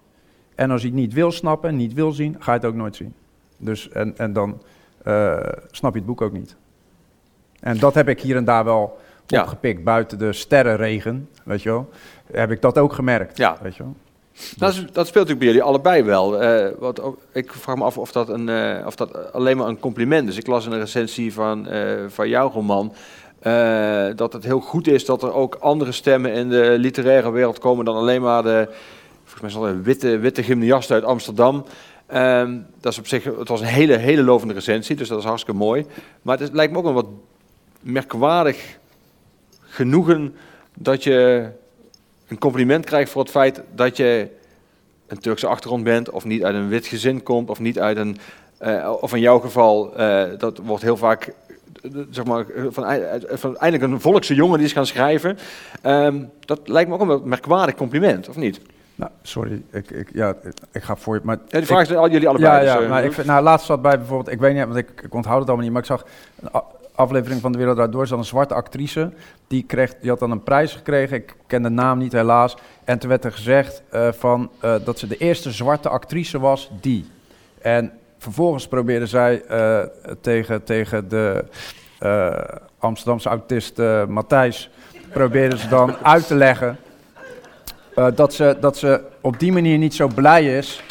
En als hij het niet wil snappen en niet wil zien, ga je het ook nooit zien. Dus, en, en dan eh, snap je het boek ook niet. En dat heb ik hier en daar wel Ja. opgepikt. Buiten de sterrenregen, weet je wel, heb ik dat ook gemerkt. Ja. Weet je wel. Dat, is, dat speelt natuurlijk bij jullie allebei wel. Eh, wat, ook- ik vraag me af of dat, een, eh, of dat alleen maar een compliment is. Ik las in een recensie van, eh, van jouw roman... dat het heel goed is dat er ook andere stemmen in de literaire wereld komen... dan alleen maar de, volgens mij een witte, witte gymnast uit Amsterdam... Ehm, dat is op zich, het was een hele, hele lovende recensie, dus dat is hartstikke mooi. Maar het is- lijkt me ook een wat merkwaardig genoegen dat je een compliment krijgt voor het feit dat je een Turkse achtergrond bent, of niet uit een wit gezin komt, of niet uit een, eh, of in jouw geval, eh, dat wordt heel vaak, zeg maar, van, van eindelijk een volkse jongen die is gaan schrijven. Ehm, dat lijkt me ook een merkwaardig compliment, of niet? Nou, sorry, ik, ik, ja, ik ga voor je. Maar Ja, die vraag is al jullie allebei. Ja, dus, ja eh, maar ik vind, nou, laatst zat bij bijvoorbeeld, ik weet niet, want ik, ik onthoud het allemaal niet, maar ik zag aflevering van De Wereld Draait Door, zat een zwarte actrice, die, kreeg, die had dan een prijs gekregen, ik ken de naam niet helaas, en toen werd er gezegd eh, van, eh, dat ze de eerste zwarte actrice was, die. En vervolgens probeerde zij eh, tegen, tegen de Amsterdamse autist Matthijs, probeerde ze dan uit te leggen dat, ze, dat ze op die manier niet zo blij is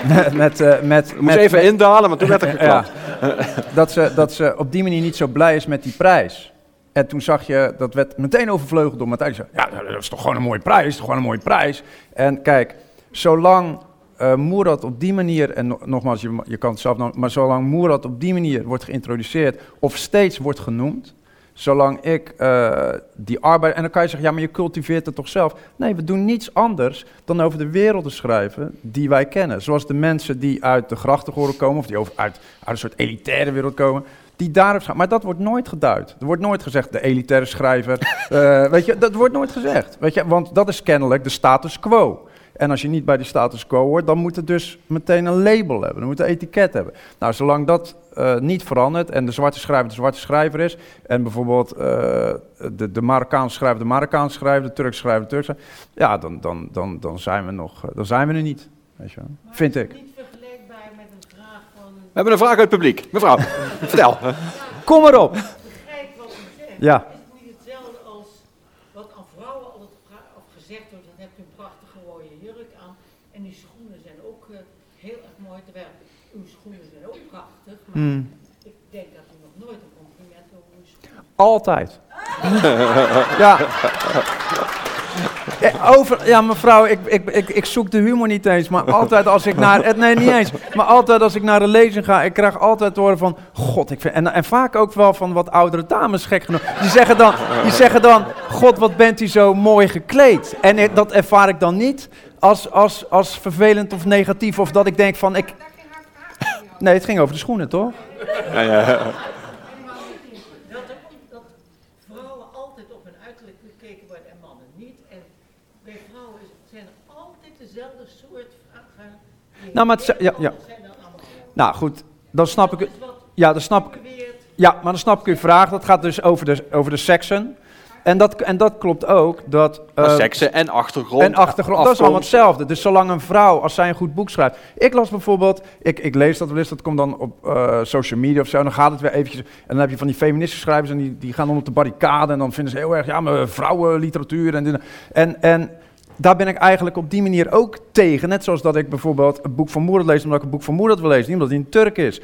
met, met, met- even indalen, maar toen werd er geklapt. ja, dat, ze, dat ze op die manier niet zo blij is met die prijs. En toen zag je, dat werd meteen overvleugeld door Matthijs. Ja, dat is toch gewoon een mooie prijs, toch gewoon een mooie prijs. En kijk, zolang eh Moerad op die manier, en no- nogmaals, je, je kan het zelf maar zolang Moerad op die manier wordt geïntroduceerd of steeds wordt genoemd, zolang ik eh, die arbeid, en dan kan je zeggen, ja, maar je cultiveert het toch zelf. Nee, we doen niets anders dan over de werelden schrijven die wij kennen. Zoals de mensen die uit de grachtengordel komen, of die over, uit, uit een soort elitaire wereld komen, die daarop schrijven. Maar dat wordt nooit geduid. Er wordt nooit gezegd, de elitaire schrijver, eh, weet je, dat wordt nooit gezegd. Weet je, want dat is kennelijk de status quo. En als je niet bij die status quo hoort, dan moet het dus meteen een label hebben. Dan moet het een etiket hebben. Nou, zolang dat eh, niet verandert en de zwarte schrijver de zwarte schrijver is... en bijvoorbeeld eh, de, de Marokkaanse schrijver de Marokkaanse schrijver... de Turkse schrijver de Turkse ja, dan, dan, dan, dan, zijn we nog, eh, dan zijn we er niet. Weet je wel. Vind ik. Niet vergelijkbaar met een vraag van. We hebben een vraag uit het publiek. Mevrouw, vertel. Kom erop! Begrijp wat u zegt. Ja. Is het niet hetzelfde als wat aan vrouwen altijd gevra- of gezegd wordt: dan hebt u een prachtige rode jurk aan. En die schoenen zijn ook eh, heel erg mooi. Terwijl uw schoenen zijn ook prachtig. Maar Hmm. ik denk dat u nog nooit een compliment over. Altijd. ja. Eh, Over, ja, mevrouw, ik, ik, ik, ik zoek de humor niet eens, maar altijd als ik naar, eh, nee, niet eens, maar altijd als ik naar een lezing ga, ik krijg altijd te horen van, god, ik vind, en, en vaak ook wel van wat oudere dames, gek genoeg, die zeggen dan, die zeggen dan, god, wat bent u zo mooi gekleed. En ik- dat ervaar ik dan niet als, als, als vervelend of negatief, of dat ik denk van, ik, nee, het ging over de schoenen, toch? Ja, ja. Dat, er, dat vrouwen altijd op hun uiterlijk gekeken worden en mannen niet. En bij vrouwen zijn er altijd dezelfde soort vragen. Nou, maar het ja, ja. zijn. Nou goed, dan snap ik Dat Ja, dan snap ik. Ja, maar dan snap ik uw vraag. Dat gaat dus over de, over de seksen. En dat, en dat klopt ook. Dat, eh, Seksen en achtergrond. en achtergrond, dat is allemaal hetzelfde. Dus zolang een vrouw, als zij een goed boek schrijft. Ik las bijvoorbeeld, ik, ik lees dat wel eens, dat komt dan op eh, social media of zo. En dan gaat het weer eventjes. En dan heb je van die feministische schrijvers en die, die gaan dan op de barricade. En dan vinden ze heel erg, ja, maar vrouwenliteratuur en. En, en daar ben ik eigenlijk op die manier ook tegen. Net zoals dat ik bijvoorbeeld een boek van Moerad lees, omdat ik een boek van Moerad wil lezen. Niet omdat hij een Turk is.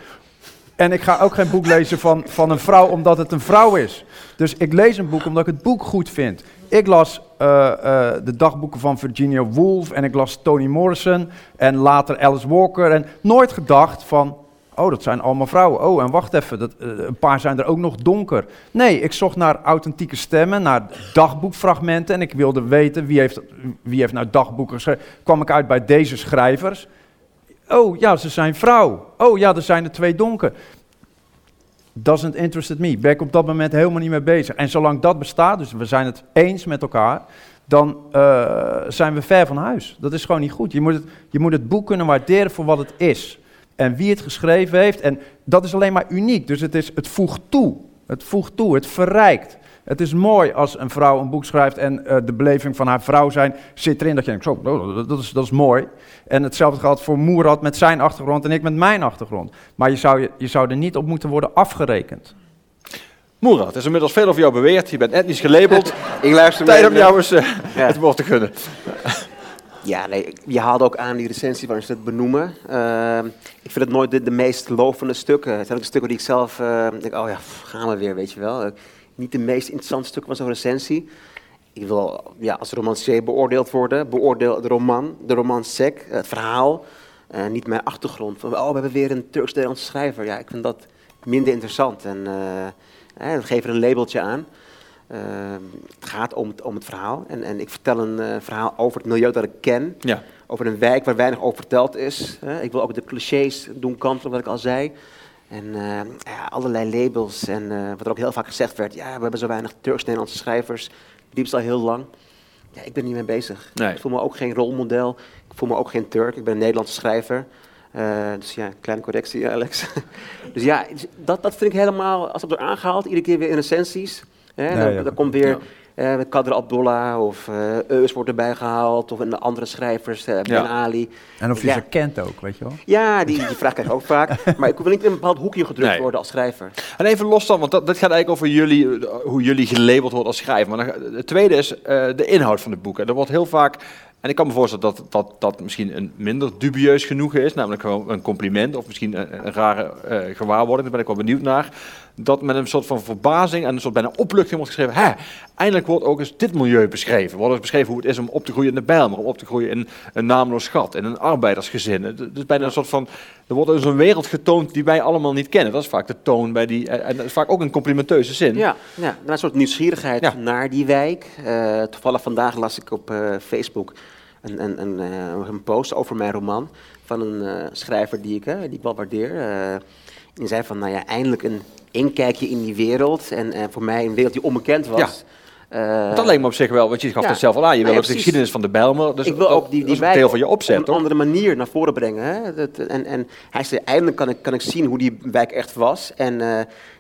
En ik ga ook geen boek lezen van, van een vrouw omdat het een vrouw is. Dus ik lees een boek omdat ik het boek goed vind. Ik las eh, eh, de dagboeken van Virginia Woolf en ik las Toni Morrison en later Alice Walker. En nooit gedacht van, oh dat zijn allemaal vrouwen. Oh en wacht even, dat, eh, een paar zijn er ook nog donker. Nee, ik zocht naar authentieke stemmen, naar dagboekfragmenten. En ik wilde weten wie heeft, wie heeft nou dagboeken geschreven. Kwam ik uit bij deze schrijvers. Oh ja, ze zijn vrouw. Oh ja, er zijn er twee donker. Doesn't interested me. Ben ik op dat moment helemaal niet mee bezig. En zolang dat bestaat, dus we zijn het eens met elkaar, dan eh, zijn we ver van huis. Dat is gewoon niet goed. Je moet, het, je moet het boek kunnen waarderen voor wat het is. En wie het geschreven heeft. En dat is alleen maar uniek. Dus het, is, het voegt toe. Het voegt toe. Het verrijkt. Het is mooi als een vrouw een boek schrijft en eh, de beleving van haar vrouw zijn zit erin. Dat je denkt, zo, dat, is, dat is mooi. En hetzelfde geldt voor Moerad met zijn achtergrond en ik met mijn achtergrond. Maar je zou, je, je zou er niet op moeten worden afgerekend. Moerad, er is inmiddels veel over jou beweerd. Je bent etnisch gelabeld. Ik luister Tijd om jou eens eh, Ja. het woord te gunnen. Ja, nee, je haalde ook aan die recensie waarin ze het benoemen. Ehm, ik vind het nooit de, de meest lovende stukken. Het zijn ook de stukken die ik zelf eh, denk, oh ja, pff, gaan we weer, weet je wel. Eh, niet de meest interessante stukken van zo'n recensie. Ik wil ja, als romancier beoordeeld worden. Beoordeel de roman, de roman sec, het verhaal. eh, niet mijn achtergrond. Van, oh, we hebben weer een Turks-Nederlandse schrijver. Ja, ik vind dat minder interessant. En eh, eh, geef er een labeltje aan. Ehm, het gaat om, het- om het verhaal. En, en ik vertel een eh, verhaal over het milieu dat ik ken. Ja. Over een wijk waar weinig over verteld is. ik wil ook de clichés doen kantelen, wat ik al zei. En eh, ja, allerlei labels. En eh, wat er ook heel vaak gezegd werd. Ja, we hebben zo weinig Turks-Nederlandse schrijvers. Diepst al heel lang. Ja, ik ben niet mee bezig. Nee. Ik voel me ook geen rolmodel. Ik voel me ook geen Turk. Ik ben een Nederlandse schrijver. Eh, dus ja, kleine correctie, Alex. dus ja, dat, dat vind ik helemaal, als het wordt aangehaald, iedere keer weer in recensies. Hè, Ja, dan, ja. dan komt weer Eh Kader Abdullah of eh Eus wordt erbij gehaald. Of een andere schrijvers, eh, Ben Ja. Ali. En of je Ja. ze kent ook, weet je wel. Ja, die, die vraag krijg ik ook vaak. Maar ik wil niet in een bepaald hoekje gedrukt Nee. worden als schrijver. En even los dan, want dat, dat gaat eigenlijk over jullie, hoe jullie gelabeld worden als schrijver. Maar dan, het tweede is eh, de inhoud van het boek. En er wordt heel vaak, en ik kan me voorstellen dat dat, dat misschien een minder dubieus genoegen is, namelijk gewoon een compliment of misschien een, een rare eh, gewaarwording, daar ben ik wel benieuwd naar. Dat met een soort van verbazing en een soort bijna opluchting wordt geschreven, hè, eindelijk wordt ook eens dit milieu beschreven. Wordt eens beschreven hoe het is om op te groeien in de Bijlmer, om op te groeien in een naamloos gat, in een arbeidersgezin. Het is bijna een soort van, er wordt dus een wereld getoond die wij allemaal niet kennen. Dat is vaak de toon bij die, en en dat is vaak ook een complimenteuze zin. Ja, ja een soort nieuwsgierigheid Ja. naar die wijk. Eh, toevallig vandaag las ik op eh, Facebook een, een, een, eh, een post over mijn roman van een eh, schrijver die ik, eh, die ik wel waardeer. Die zei van, nou ja, eindelijk een inkijkje in die wereld. En eh, voor mij een wereld die onbekend was. Eh, Dat lijkt me op zich wel, want je gaf Ja. het zelf al aan. Je wil Nou ja, ook de geschiedenis van de Bijlmer. Dus ik wil ook die, die wijk deel van je opzet, op een andere manier naar voren brengen. Hè? Dat, en, en hij zei, eindelijk kan ik, kan ik zien hoe die wijk echt was. En eh,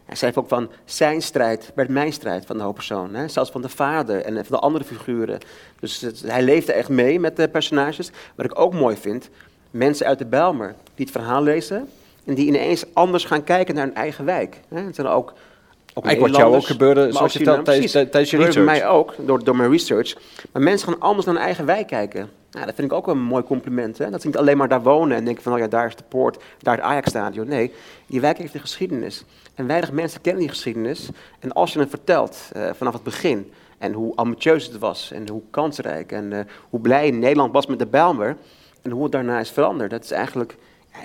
hij zei ook van, zijn strijd werd mijn strijd van de hoofdpersoon. Hè? Zelfs van de vader en van de andere figuren. Dus het- hij leefde echt mee met de personages. Wat ik ook mooi vind, mensen uit de Bijlmer die het verhaal lezen... en die ineens anders gaan kijken naar hun eigen wijk. Hè? Het zijn ook... Eigenlijk wat jou ook gebeurde, zoals je vertelt tijdens, je research. bij mij ook, door, door mijn research. Maar mensen gaan anders naar hun eigen wijk kijken. Nou, dat vind ik ook wel een mooi compliment. Hè? Dat ze niet alleen maar daar wonen en denken van, oh ja, daar is de poort, daar het Ajax-stadion. Nee, die wijk heeft een geschiedenis. En weinig mensen kennen die geschiedenis. En als je het vertelt eh, vanaf het begin, en hoe ambitieus het was, en hoe kansrijk, en eh, hoe blij Nederland was met de Bijlmer, en hoe het daarna is veranderd. Dat is eigenlijk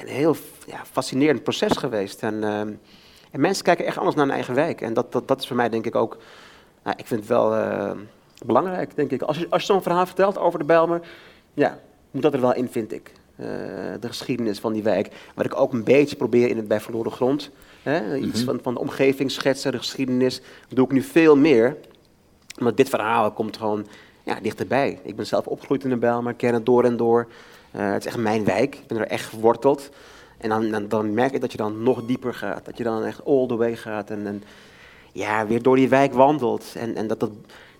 een heel ja, fascinerend proces geweest. En, ehm, en mensen kijken echt anders naar hun eigen wijk. En dat, dat, dat is voor mij denk ik ook, nou, ik vind het wel eh, belangrijk, denk ik. Als je, als je zo'n verhaal vertelt over de Bijlmer, ja, moet dat er wel in, vind ik. Eh, de geschiedenis van die wijk. Wat ik ook een beetje probeer in het bij Verloren Grond. Hè? Iets Mhm. van, van de omgeving schetsen, de geschiedenis. Dat doe ik nu veel meer. Maar dit verhaal komt gewoon ja, dichterbij. Ik ben zelf opgegroeid in de Bijlmer, ken het door en door. Eh, het is echt mijn wijk. Ik ben er echt geworteld. En dan, dan, dan merk ik dat je dan nog dieper gaat. Dat je dan echt all the way gaat. En, en ja, weer door die wijk wandelt. En, en dat, dat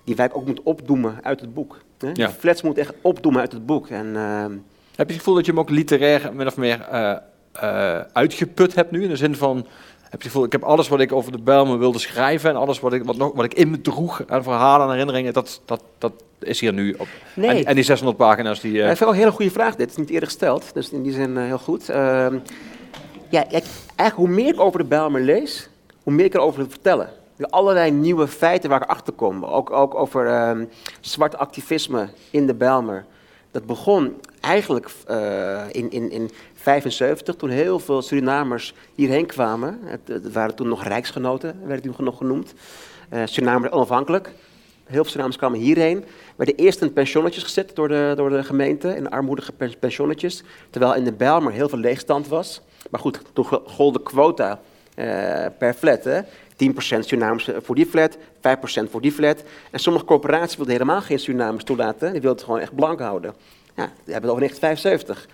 die wijk ook moet opdoemen uit het boek. Hè? Ja. Die flats moet echt opdoemen uit het boek. En ehm, Heb je het gevoel dat je hem ook literair min of meer eh, eh, uitgeput hebt nu? In de zin van, heb je gevoel, ik heb alles wat ik over de Bijlmer wilde schrijven... en alles wat ik, wat nog, wat ik in me droeg aan verhalen en herinneringen... dat, dat, dat is hier nu op. Nee. En, en die 600 pagina's die... eh, Ja, ik vind ook een hele goede vraag dit. Is niet eerder gesteld, dus in die zin eh, heel goed. Ehm, ja, ik- eigenlijk hoe meer ik over de Bijlmer lees, hoe meer ik erover wil vertellen. Er allerlei nieuwe feiten waar ik achter kom. Ook, ook over ehm, zwart activisme in de Bijlmer. Dat begon eigenlijk eh, in, in, in 75, toen heel veel Surinamers hierheen kwamen. Het, het waren toen nog rijksgenoten, werden toen nog genoemd. Eh Surinamers onafhankelijk. Heel veel Surinamers kwamen hierheen. Er werden eerst in pensionnetjes gezet door de, door de gemeente, in armoedige pen- pensionnetjes. Terwijl in de Bijlmer heel veel leegstand was. Maar goed, toen ge- gold de quota eh, per flat. Hè. 10% Surinamers voor die flat, 5% voor die flat. En sommige corporaties wilden helemaal geen Surinamers toelaten. Die wilden het gewoon echt blank houden. Ja, die hebben het over 1975.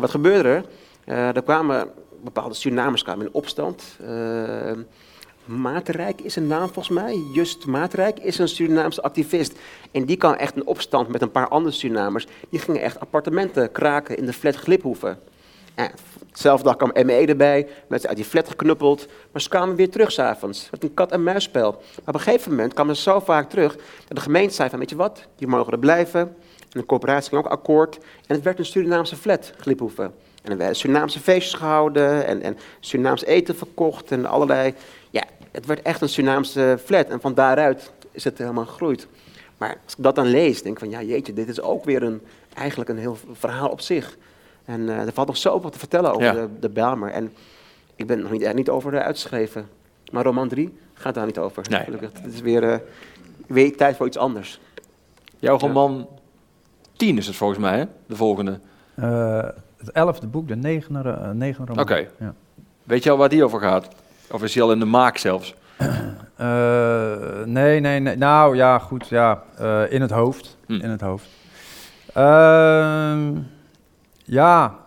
Wat gebeurde er? Eh, er kwamen bepaalde Surinamers kwamen in opstand. Eh, Maatrijk is een naam volgens mij. Just Maatrijk is een Surinaamse activist. En die kwam echt in opstand met een paar andere Surinamers. Die gingen echt appartementen kraken in de flat Gliphoeven. En dezelfde dag kwam ME erbij, ze uit die flat geknuppeld. Maar ze kwamen weer terug s'avonds. Het een kat-en-muisspel. Maar op een gegeven moment kwamen ze zo vaak terug dat de gemeente zei van, weet je wat, die mogen er blijven. En de corporatie ging ook akkoord. En het werd een Surinaamse flat, Gliphoeven. En er werden Surinaamse feestjes gehouden en, en Surinaams eten verkocht en allerlei... Ja, het werd echt een Surinaamse flat en van daaruit is het helemaal gegroeid. Maar als ik dat dan lees, denk ik van ja jeetje, dit is ook weer een, eigenlijk een heel verhaal op zich. En eh, er valt nog zoveel te vertellen over Ja. de, de Bijlmer. En ik ben nog niet, er niet over eh, uitgeschreven. Maar roman 3 gaat daar niet over. Nee. Gelukkig. Het is weer, eh, weer tijd voor iets anders. Jouw roman 10 is het volgens mij, hè? De volgende. Eh, het elfde boek, de negende, negende roman. Oké. Ja. Weet je al waar die over gaat? Of is die al in de maak zelfs? Eh, nee, nee, nee. Nou ja, goed, ja. in het hoofd. Hm. In het hoofd. Ehm, ja.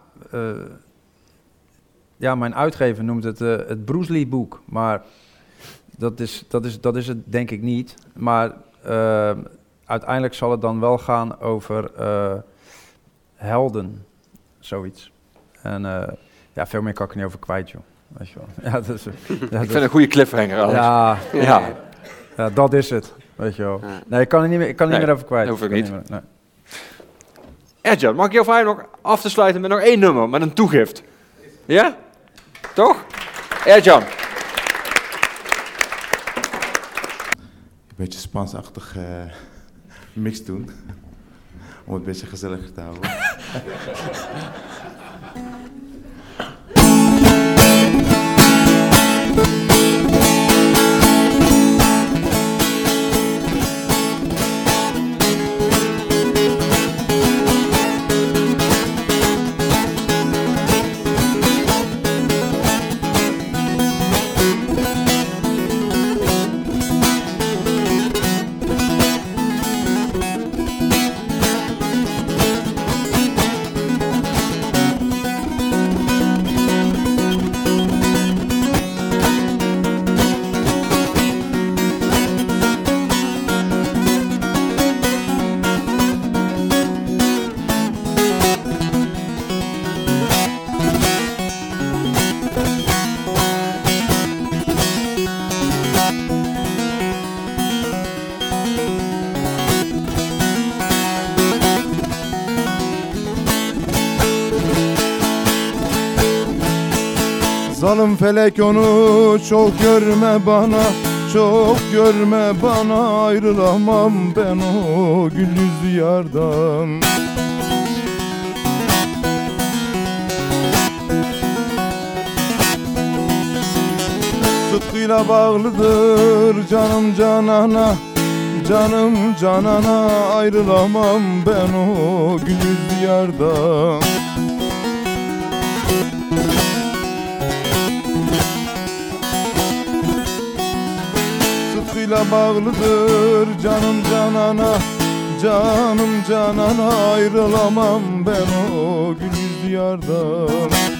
ja, mijn uitgever noemt het het Bruce Lee boek. Maar dat is, dat, is, dat is het denk ik niet. Maar uiteindelijk zal het dan wel gaan over eh, helden. Zoiets. En eh, ja, veel meer kan ik er niet over kwijt, joh. Weet je wel. Ja, dat is, ja, Ik dat- vind het een goede cliffhanger, Alex. ja, Ja. ja, dat is het. Weet je wel. Ja. Nee, ik kan er niet meer, ik kan er niet Nee, meer over kwijt. hoef ik niet. meer- nee. Erjan, mag ik jou vragen nog af te sluiten met nog één nummer, met een toegift? Ja? Toch? Erjan. Een beetje Spansachtig eh mix doen. Om het een beetje gezelliger te houden. Zalim felek onu çok görme bana Çok görme bana. Ayrılamam ben o gül yüzlü yardan Sıtkıyla bağlıdır canım canana Canım canana. Ayrılamam ben o gül yüzlü yardan Sıtkıyla bağlıdır canım canana Canım canana. Ayrılamam ben o gül yüzlü yardan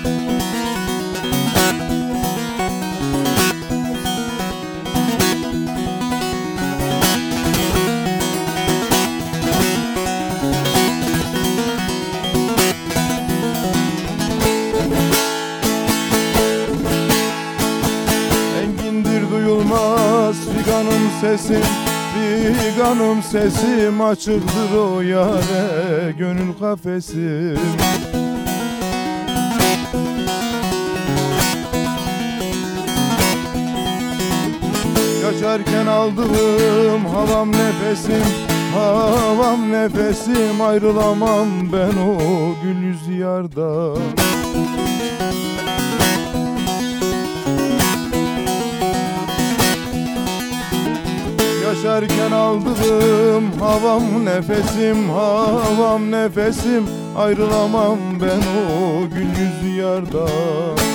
figanım sesim Figanım sesim açıktır o yare gönül kafesim Yaşarken aldığım havam nefesim Havam nefesim ayrılamam ben o gül yüzlü yardan Yaşarken aldığım havam nefesim Havam nefesim. Ayrılamam ben o gül yüzlü yardan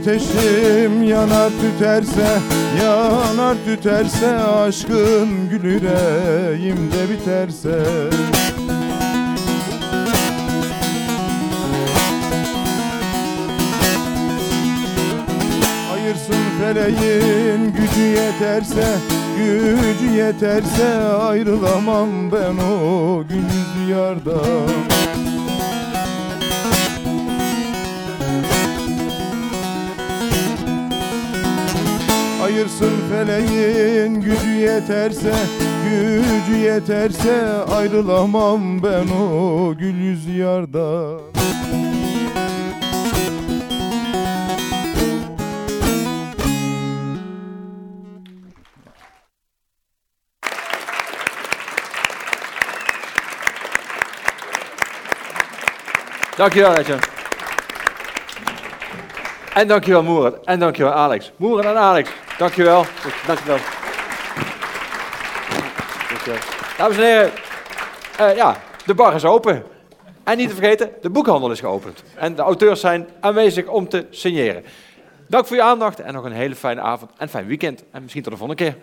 ateşim yanar tüterse Yanar tüterse Aşkın gül yüreğimde biterse. Ayırsın feleğin gücü yeterse Gücü yeterse ayrılamam ben o gül yardan Ayırsın feleğin gücü yeterse Gücü yeterse ayrılamam ben o gül yüzlü yardan Dankjewel, Etje. En dankjewel, Moerat. En dankjewel, Alex. Moerat en Alex, dankjewel. Dankjewel. Dankjewel. Dames en heren, eh, ja, de bar is open. En niet te vergeten, de boekhandel is geopend. En de auteurs zijn aanwezig om te signeren. Dank voor je aandacht en nog een hele fijne avond en fijn weekend. En misschien tot de volgende keer.